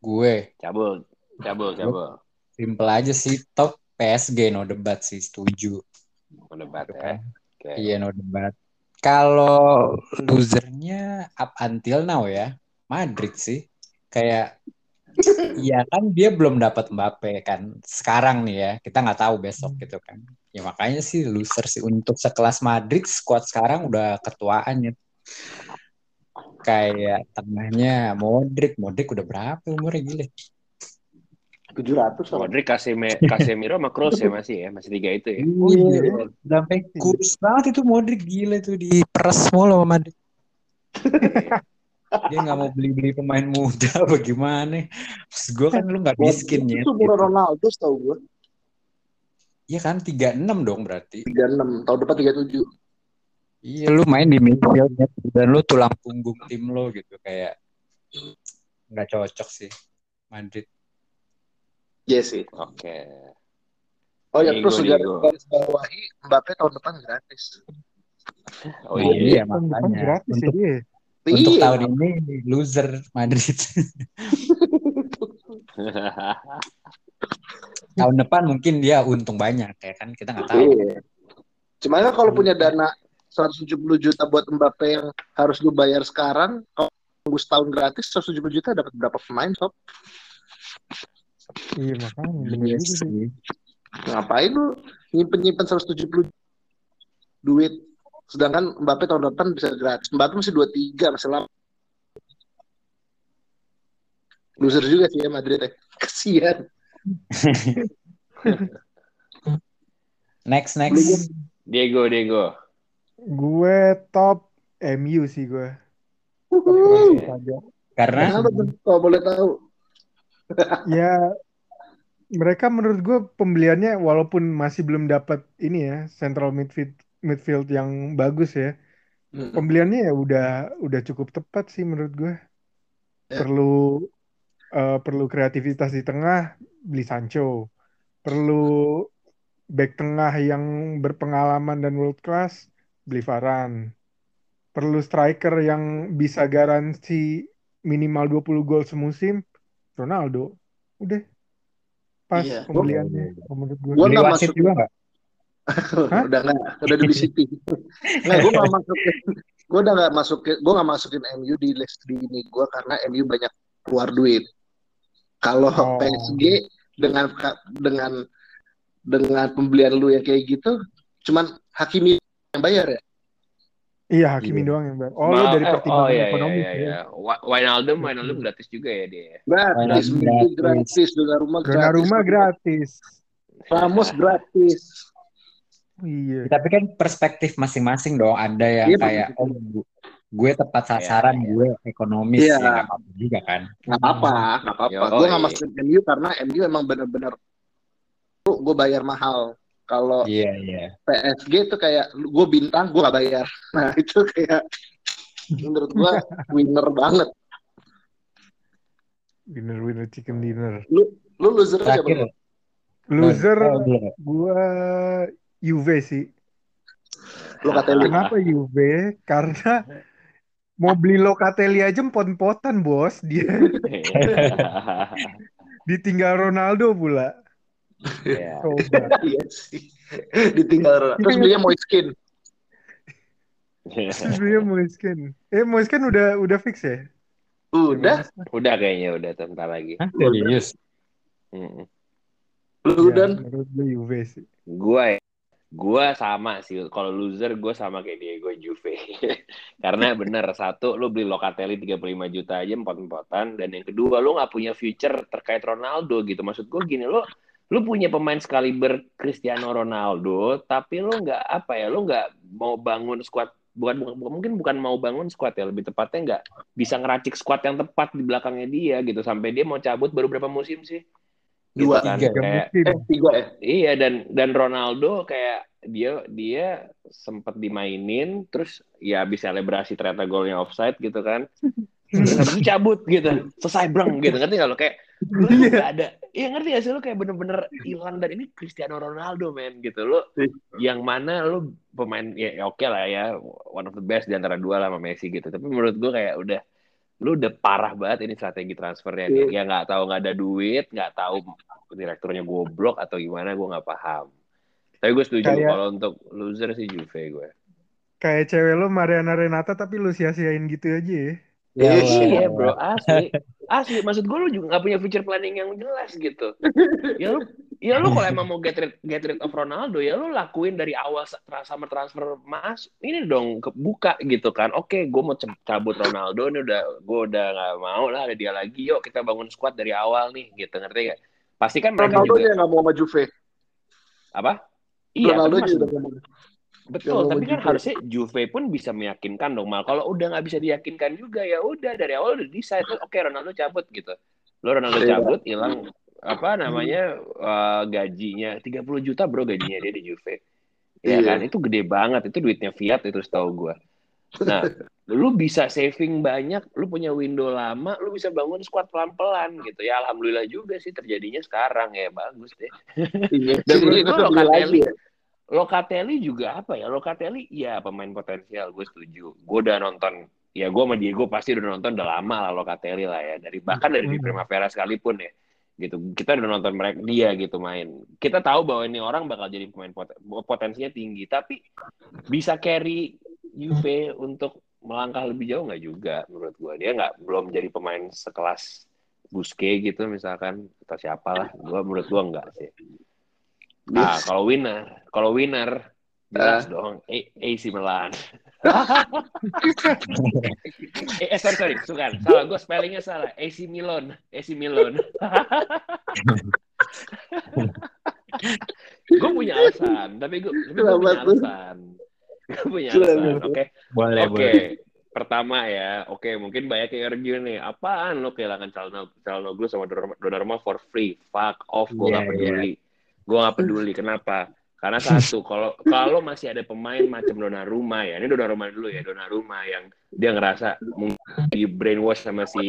Gue Cabul, cabul, cabul. Simple aja sih top PSG no debat sih setuju. Mau debat ya. Oke. Iya no debat. Kalau losernya up until now ya Madrid sih. Kayak Iya kan dia belum dapat Mbappe kan sekarang nih ya kita nggak tahu besok gitu kan ya makanya sih loser sih untuk sekelas Madrid squad sekarang udah ketuaan ya kayak tengahnya Modric Modric udah berapa umurnya gila 700 sama. Modric, Caseme- Casemiro, sama Kroos ya masih ya, masih tiga itu ya. Oh, iya. Iya, sampai kurus banget itu Modric gila tuh di peres mulu sama Madrid dia nggak mau beli-beli pemain muda bagaimana Terus gue kan lu nggak miskin ya Itu umur Ronaldo setahu gue. Iya kan 36 dong berarti 36, tahun depan 37. iya lu main di midfield ya, dan lu tulang punggung tim lo gitu kayak nggak cocok sih Madrid Iya sih. Oke. Oh ya, terus garis bawahi Mbappe tahun depan gratis. Oh Nah, iya. iya, depan makanya. gratis ya Untuk- dia. untuk Iya. tahun ini loser Madrid tahun depan mungkin dia untung banyak ya kan kita nggak tahu Iya. Cuman kan kalau punya dana 170 juta buat Mbappe yang harus lu bayar sekarang, kalau tunggu setahun gratis 170 juta dapat berapa pemain sob? Iya makanya. bener Iya sih. sih. Ngapain lu nyimpen-nyimpen 170 duit sedangkan Mbappe tahun depan bisa gratis. Mbappe masih 23, masih lama. Loser juga sih ya Madrid ya. Kasihan. next next Diego, Diego. Gue top MU sih gue. Saja. karena Kenapa tuh? Kalau boleh tahu. Ya mereka menurut gue pembeliannya walaupun masih belum dapat ini ya central midfield midfield yang bagus ya. Pembeliannya ya udah udah cukup tepat sih menurut gue. Ya. Perlu eh, perlu kreativitas di tengah beli Sancho. Perlu back tengah yang berpengalaman dan world class beli Varane. Perlu striker yang bisa garansi minimal 20 gol semusim Ronaldo. Udah. Pas Iya. pembeliannya menurut gue. Gua beli nggak wasit masuk- juga nggak udah nggak, udah di City. Nggak, gue nggak masukin, gue udah nggak masukin, gue nggak masukin MU di list di ini gue karena MU banyak keluar duit. Kalau Oh. PSG dengan dengan dengan pembelian lu yang kayak gitu, cuman Hakimi yang bayar ya. Iya Hakimi Iya. doang yang bayar. Oh lu Ma- dari eh, pertimbangan oh, iya, ekonomis iya, ya. iya. Wijnaldum, Wijnaldum gratis juga ya dia. Gratis, gratis. gratis, Dona gratis, rumah gratis. Ramos gratis. Oh, iya. tapi kan perspektif masing-masing dong ada yang Iya, kayak oh gu- gue tepat sasaran Iya, iya. gue ekonomis Iya. ya apa-apa juga kan Nggak apa-apa, nggak apa-apa. Gue nggak masukin MU karena MU emang bener-bener gue bayar mahal. Kalau iya iya PSG tuh kayak gue bintang gue gak bayar nah itu kayak menurut gue winner banget Dinner winner chicken dinner. lu loser aja terakhir bang Loser Oh, gua Juve sih. lu katanya Kenapa Juve? Karena mau beli Locatelli aja empot-empotan bos. Dia ditinggal Ronaldo pula. Iya. Iya sih ditinggal terus belinya mau skin Terus dia Moiskin. Eh Moiskin udah udah fix ya? udah Udah kayaknya udah sebentar lagi. Hah, serius Mm. lu Ya, dan gue Juve sih. Gua ya, gua sama sih. Kalau loser gue sama kayak Diego Juve. Karena bener satu lu beli Locatelli 35 juta aja empot-empotan dan yang kedua lu nggak punya future terkait Ronaldo gitu. Maksud gue gini lu lu punya pemain sekaliber Cristiano Ronaldo tapi lu nggak apa ya lu nggak mau bangun squad bukan, bukan mungkin bukan mau bangun squad ya lebih tepatnya nggak bisa ngeracik squad yang tepat di belakangnya dia gitu sampai dia mau cabut baru berapa musim sih Gitu Dua, kan. tiga Kayak- musim. eh tiga ya Iya dan dan Ronaldo kayak dia dia sempat dimainin terus ya habis selebrasi ternyata golnya offside gitu kan. Terus habis itu cabut gitu. Selesai breng gitu. Ngerti gak lo kayak lu Iya. nggak ada. Iya ngerti gak sih lu kayak bener-bener hilang dan ini Cristiano Ronaldo men gitu. Lu yang mana lu pemain ya, ya oke lah ya one of the best di antara dua lah sama Messi gitu. Tapi menurut gua kayak udah lu udah parah banget ini strategi transfernya nih. Ya nggak tahu nggak ada duit, nggak tahu direkturnya goblok atau gimana gue nggak paham. Tapi gue setuju Kayak- kalau untuk loser sih Juve gue. Kayak cewek lo Mariana Renata tapi lu sia-siain gitu aja ya. Ya Allah. Iya bro, asli. Asli, maksud gue lu juga gak punya future planning yang jelas gitu. Ya lu, ya lu kalau emang mau get rid, get rid of Ronaldo, ya lu lakuin dari awal sama transfer mas, ini dong kebuka gitu kan. Oke, gue mau cabut Ronaldo, ini udah gue udah gak mau lah ada dia lagi. Yuk kita bangun squad dari awal nih, gitu ngerti gak? Pasti kan mereka Ronaldo juga nya nggak mau sama Juve apa? Iya, Ronaldo tapi Betul, tapi kan Juve. harusnya Juve pun bisa meyakinkan dong mal. Kalau udah nggak bisa diyakinkan juga ya udah dari awal udah decide oke Ronaldo cabut gitu. Lo Ronaldo Iya. cabut hilang apa namanya eh, gajinya 30 juta bro gajinya dia di Juve. Ya Iya. kan itu gede banget itu duitnya Fiat itu setahu gua. Nah, lu bisa saving banyak, lu punya window lama, lu bisa bangun squad pelan-pelan gitu. Ya alhamdulillah juga sih terjadinya sekarang ya bagus deh. Iya. Dan gua beli Locatelli, lagi ya. Locatelli juga apa ya? Locatelli ya pemain potensial, gue setuju. Gue udah nonton, ya gue sama Diego pasti udah nonton udah lama lah Locatelli lah ya. Dari bahkan dari di Hmm. Primavera sekalipun ya. Gitu. Kita udah nonton mereka dia gitu main. Kita tahu bahwa ini orang bakal jadi pemain poten- potensinya tinggi, tapi bisa carry Juve untuk melangkah lebih jauh nggak juga menurut gue. Dia nggak belum jadi pemain sekelas Busquets gitu misalkan atau siapalah. Gua menurut gua enggak sih. Nah, kalau winner, kalau winner jelas dong A- AC Milan. eh, eh, sorry sorry, bukan. Salah, gue spellingnya salah. AC Milan, AC Milan. gue punya alasan, tapi gue tapi punya alasan. Gue punya alasan. Oke, Boleh, Oke, boleh. pertama ya, oke mungkin banyak yang argue nih, apaan lo kehilangan Calno- Calhanoglu sama Donnarumma- for free, fuck off, gue Iya, gak peduli, gue gak peduli, kenapa? Karena satu, kalau kalau masih ada pemain macam Donnarumma ya, ini Donnarumma dulu ya, Donnarumma yang dia ngerasa di brainwash sama si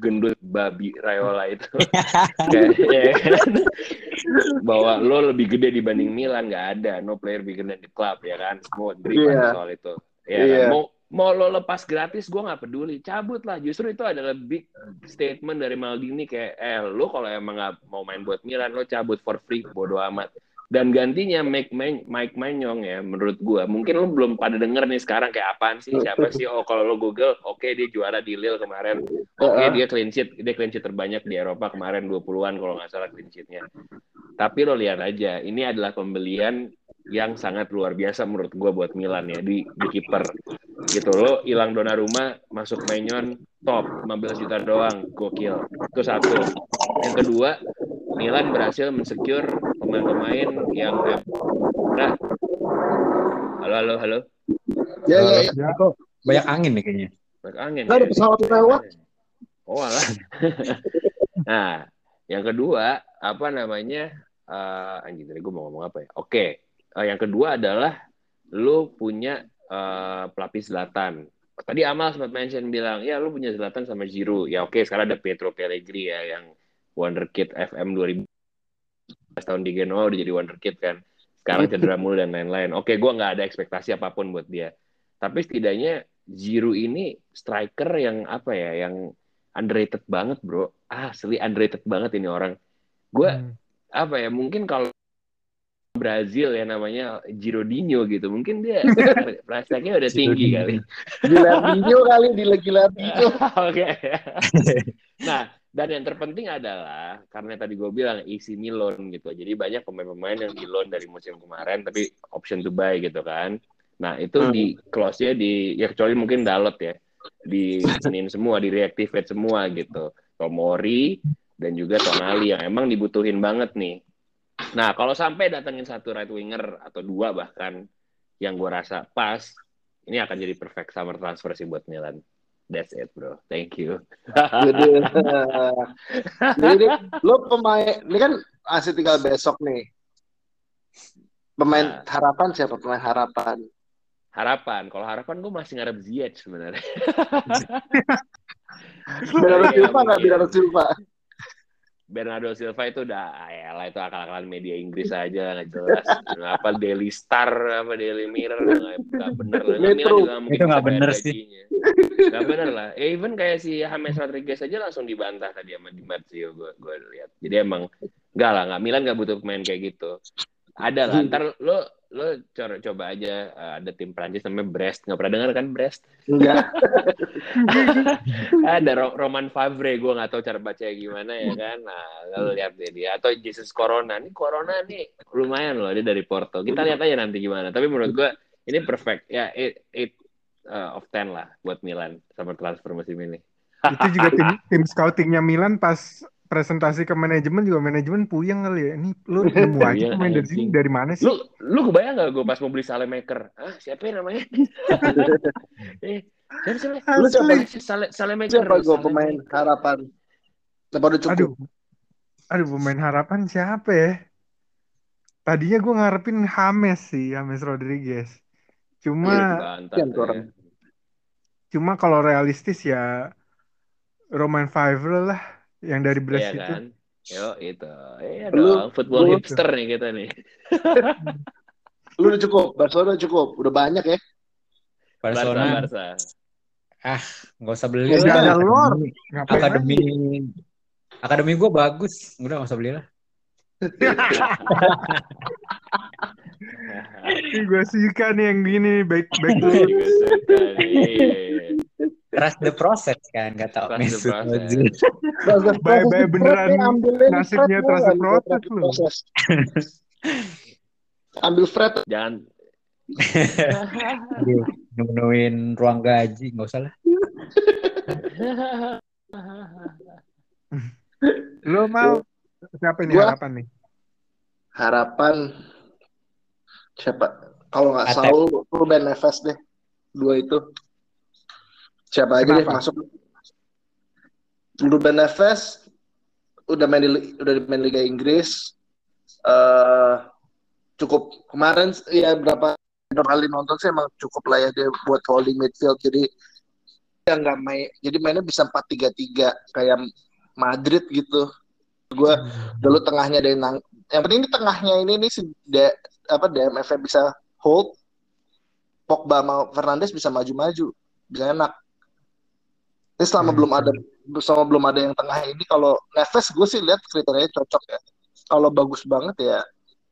gendut babi Rayola itu, Kayak, ya kan? bahwa lo lebih gede dibanding Milan nggak ada, no player bigger than the club ya kan, semua derita Iya. soal itu. Ya Iya. kan? Mau mau lo lepas gratis gue nggak peduli. Cabut lah. Justru itu adalah big statement dari Maldini kayak eh lo kalau emang nggak mau main buat Milan lo cabut for free. Bodo amat. Dan gantinya Mike Man Mike Manyong ya menurut gua. Mungkin lo belum pada denger nih sekarang kayak apaan sih siapa sih? Oh kalau lo Google oke dia juara di Lille kemarin. Oke dia clean sheet dia clean sheet terbanyak di Eropa kemarin 20-an kalau nggak salah clean sheetnya. Tapi lo lihat aja ini adalah pembelian yang sangat luar biasa menurut gua buat Milan ya di di kiper gitu. Lo hilang Donnarumma masuk Maignan top 15 juta doang. Gokil. Itu satu. Yang kedua Milan berhasil mensecure pemain-pemain yang nah halo halo halo. Ya, ya, ya. Ya, Kok banyak angin nih kayaknya. Bak angin. Nggak ada pesawat lewat. oh alah. Nah yang kedua apa namanya? Eh anjing tadi gue mau ngomong apa ya? Oke. Eh, yang kedua adalah lu punya eh, pelapis selatan tadi Amal sempat mention bilang ya lu punya Zlatan sama Giroud. Ya oke sekarang ada Pietro Pellegrini ya yang wonderkid FM 2000 tahun di Genoa udah jadi wonderkid kan. Sekarang cedera mulu dan lain-lain. Oke gua nggak ada ekspektasi apa pun buat dia. Tapi setidaknya Giroud ini striker yang apa ya yang underrated banget bro. Asli underrated banget ini orang. Gue Hmm. apa ya mungkin kalau Brazil ya namanya Girodinho gitu mungkin dia plastiknya udah tinggi kali Gilardino kali di Gilardino. Oke. nah, dan yang terpenting adalah karena tadi gue bilang isi Milan gitu. Jadi banyak pemain-pemain yang di loan dari musim kemarin tapi option to buy gitu kan. Nah, itu Hmm. di close-nya di ya kecuali mungkin Dalot ya. Di Senin semua, di reactivate semua gitu. Tomori dan juga Tonali yang emang dibutuhin banget nih. Nah, kalau sampai datengin satu right winger atau dua bahkan yang gue rasa pas, ini akan jadi perfect summer transfer sih buat Milan. That's it, bro. Thank you. Jadi, jadi lo pemain, ini kan masih tinggal besok nih. Pemain Nah. harapan siapa pemain harapan? Harapan, kalau harapan gue masih ngarep Ziyech sebenarnya. Bernardo Iya, Silva nggak. Bernardo Silva? Bernardo Silva itu udah ya lah itu akal-akalan media Inggris aja nggak jelas. apa Daily Star apa Daily Mirror nggak bener lah. Milan juga mungkin Itu nggak bener sih. Nggak bener lah. Ya, even kayak si James Rodriguez aja langsung dibantah tadi sama Di Marzio gue gue lihat. Jadi emang nggak lah nggak Milan nggak butuh pemain kayak gitu. Ada lah. Ntar lo lo coba coba aja uh, ada tim Prancis namanya Brest. Nggak pernah dengar kan Brest? Enggak. ada Ro- Roman Favre gue nggak tahu cara bacanya gimana ya kan. Nah lalu lihat deh dia. Atau Jesus Corona. Ini Corona nih. Lumayan loh dia dari Porto. Kita lihat aja nanti gimana. Tapi menurut gue ini perfect. Ya eight, eight uh, of ten lah buat Milan sama transfer musim ini. Itu juga tim, tim scoutingnya Milan pas presentasi ke manajemen juga manajemen puyeng kali ya. Ini lu nemu aja Puyeng, pemain dari sini anjing. dari mana sih? Lu lu kebayang gak gue pas mau beli Salemaker? Ah, siapa ya namanya? eh, siapa siapa? Lu siapa? Sale, Salemaker. Siapa gue pemain harapan? Apa udah cukup? Aduh. Aduh pemain harapan siapa ya? Tadinya gue ngarepin James sih, James Rodriguez. Cuma orang. ya. cuma kalau realistis ya Roman Favre lah yang dari Brest Iya itu. kan? Yo, itu. Iya Lu- dong, football lu- hipster nih kita nih. Lu udah cukup, Barcelona udah cukup, udah banyak ya. Barca, Barcelona Barca. nggak usah beli Ya, nggak ada Akademi- luar. Akademi Akademi gue bagus, udah nggak usah beli lah. Gue suka nih yang gini back back to Gue juga suka nih. Trust the process kan, Mesut process. Ozil. Bye-bye beneran nasibnya Trust the lu, process lu. Ambil Fred, Jangan Aduh, nemuin ruang gaji, nggak usah lah. Lo mau siapa nih Gua- harapan nih? harapan siapa? Kalau nggak Atep. Saul, Ruben Neves deh. Dua itu. Siapa aja deh masuk. Ruben Neves udah main di udah di main Liga Inggris. eh cukup kemarin ya berapa kali nonton sih emang cukup lah ya dia buat holding midfield. Jadi dia nggak main jadi mainnya bisa 4-3-3 kayak Madrid gitu. Gue dulu tengahnya dari nang yang penting di tengahnya ini nih si D, apa DMF bisa hold. Pogba sama Fernandes bisa maju-maju bisa enak ini selama Hmm. belum ada selama belum ada yang tengah ini kalau Neves gue sih lihat kriterianya cocok ya kalau bagus banget ya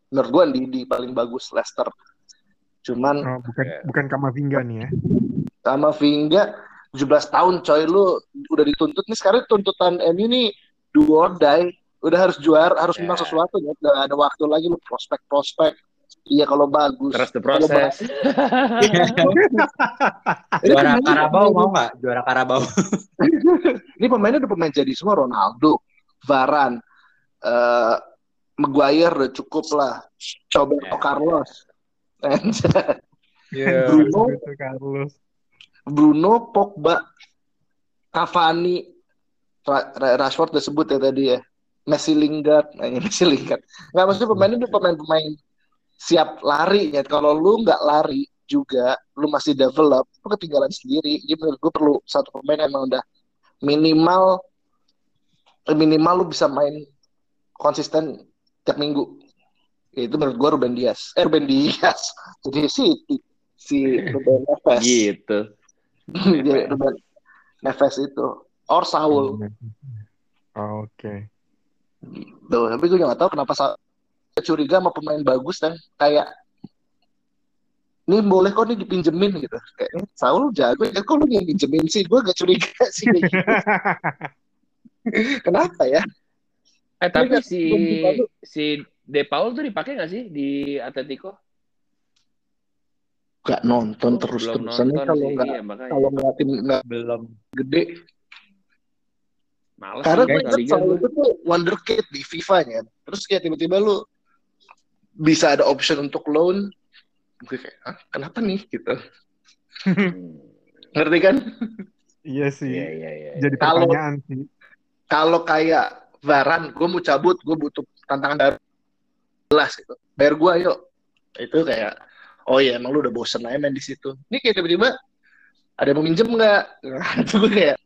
menurut gue di, di paling bagus Leicester cuman Oh, bukan Oke. bukan Kamavinga nih ya. sama Vinga 17 tahun coy lu udah dituntut nih sekarang tuntutan MU nih do or die udah harus juara harus Ya. menang sesuatu ya udah ada waktu lagi lu prospek prospek iya kalau bagus Trust the Kalau process. Juara Karabau mau nggak? Juara Karabau. ini pemainnya udah pemain jadi semua Ronaldo Varane eh Maguire udah cukup lah Roberto Ya. Carlos Iya, Bruno. Carlos. Bruno Pogba Cavani Ra- Ra- Rashford udah sebut ya tadi ya Messi Lingard nah, ini Messi Lingard nggak maksudnya pemainnya udah pemain-pemain siap lari ya. Kalau lu nggak lari juga lu masih develop lu ketinggalan sendiri. Jadi menurut gue perlu satu pemain yang emang udah minimal minimal lu bisa main konsisten tiap minggu. Ya, itu menurut gue Ruben Dias. Eh Ruben Dias. Jadi si si Ruben Neves. Gitu. Jadi Ruben Neves itu. Or Saul. Oh, Oke. Tuh, tapi gue juga gak tahu kenapa Saul curiga sama pemain bagus dan kayak ini boleh kok nih dipinjemin gitu. Kayak Saul jago ya kok lu yang pinjemin sih? Gue gak curiga sih gitu. Kenapa ya? Eh tapi Ini si belum dipakai. si De Paul tuh dipakai nggak sih di Atletico? Gak nonton Oh, terus terusan kalau nggak iya, kalau nggak tim nggak Belum. gede. Males Karena gue Saul gue. itu tuh wonderkid di FIFA-nya. Terus kayak tiba-tiba lu bisa ada option untuk loan. Gue kayak, "Hah, kenapa nih gitu? Hmm. Ngerti kan? Iya sih. Iya iya iya. Jadi Kalau- pertanyaan sih. kalau kayak Varan, gue mau cabut, gue butuh tantangan baru jelas gitu. Bayar gue yuk. Itu kayak, oh ya emang lu udah bosen aja main di situ. Ini kayak tiba-tiba ada yang mau minjem nggak? Nah, itu gue kayak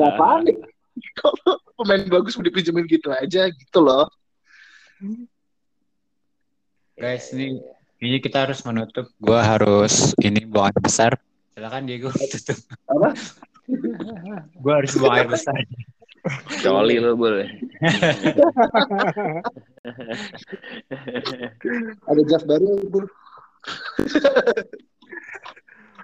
nggak panik. Kalau pemain bagus mau dipinjemin gitu aja gitu loh. Guys, ini ini kita harus menutup. Gua harus ini buang air besar. Silakan Diego tutup. Apa? Gua harus buang air besar. Coli lo boleh. Ada draft baru, Bul.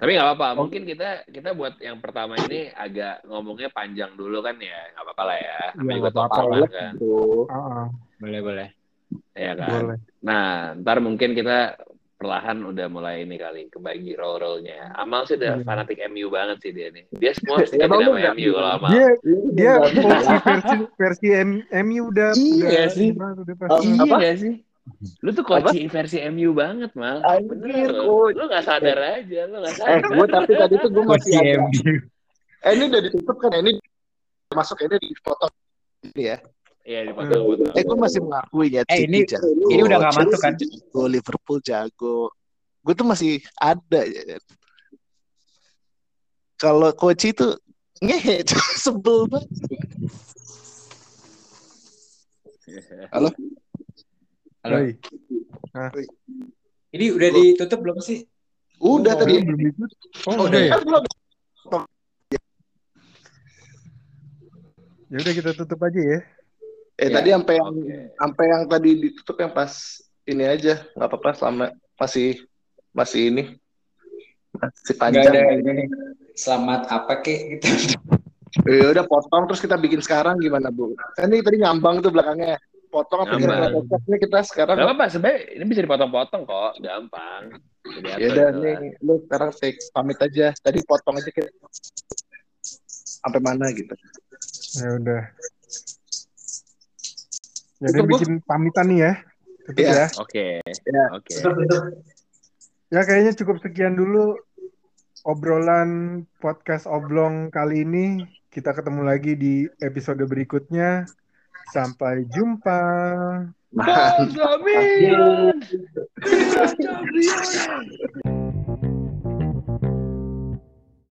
Tapi nggak apa-apa. Mungkin kita kita buat yang pertama ini agak ngomongnya panjang dulu kan ya. Nggak apa-apa lah ya. Iya, Namanya juga nggak apa-apa kan. Tuh. Ah, ah, Boleh, boleh. Ya kan. boleh. Nah, ntar mungkin kita perlahan udah mulai ini kali kebagi role-role-nya. Amal sih udah Iya. fanatik MU banget sih dia nih. Dia semua Ya, tidak Bang, sama enggak. MU kalau Amal. Dia dia Enggak. versi versi versi M- MU udah Iya udah sih. udah pas Oh, Iya gak sih? Lu tuh coaching versi MU banget, Mal. Anjir. Lu gak sadar aja, lu gak Eh, sadar. gue tapi tadi tuh gue masih ada. MU. Eh, ini udah ditutup kan? Ini masuk ini di foto ini ya. Iya, dipotong-potong. Eh, gue masih mengakui ya. Eh, ini- jago, ini udah nggak masuk, kan? Jago, Liverpool jago. Gue tuh masih ada. ya. Kalau coach itu ngehe, sebel banget. Halo? Halo. Oi. Ini udah ditutup belum sih? Udah Oh, tadi. belum ikut. Oh, Oh, udah ya. kan belum. Ya udah kita tutup aja ya. Eh Ya, tadi sampai yang sampai yang tadi ditutup yang pas ini aja nggak apa-apa selama masih masih ini masih Nggak panjang. ada ini. Selamat apa kek gitu. Ya udah potong terus kita bikin sekarang gimana bu? Kan ini tadi ngambang tuh belakangnya. Potong apa podcast ini kita sekarang. Gak apa-apa, sebenarnya ini bisa dipotong-potong kok, gampang. Ya udah gitu nih lu sekarang take pamit aja. Tadi potong aja kita sampai mana gitu. Ya udah. Jadi Tutup, bikin pamitan nih ya. Tutup Iya. ya. Oke, Ya. oke. Ya kayaknya cukup sekian dulu obrolan podcast oblong kali ini. Kita ketemu lagi di episode berikutnya. Sampai jumpa. Kita champion!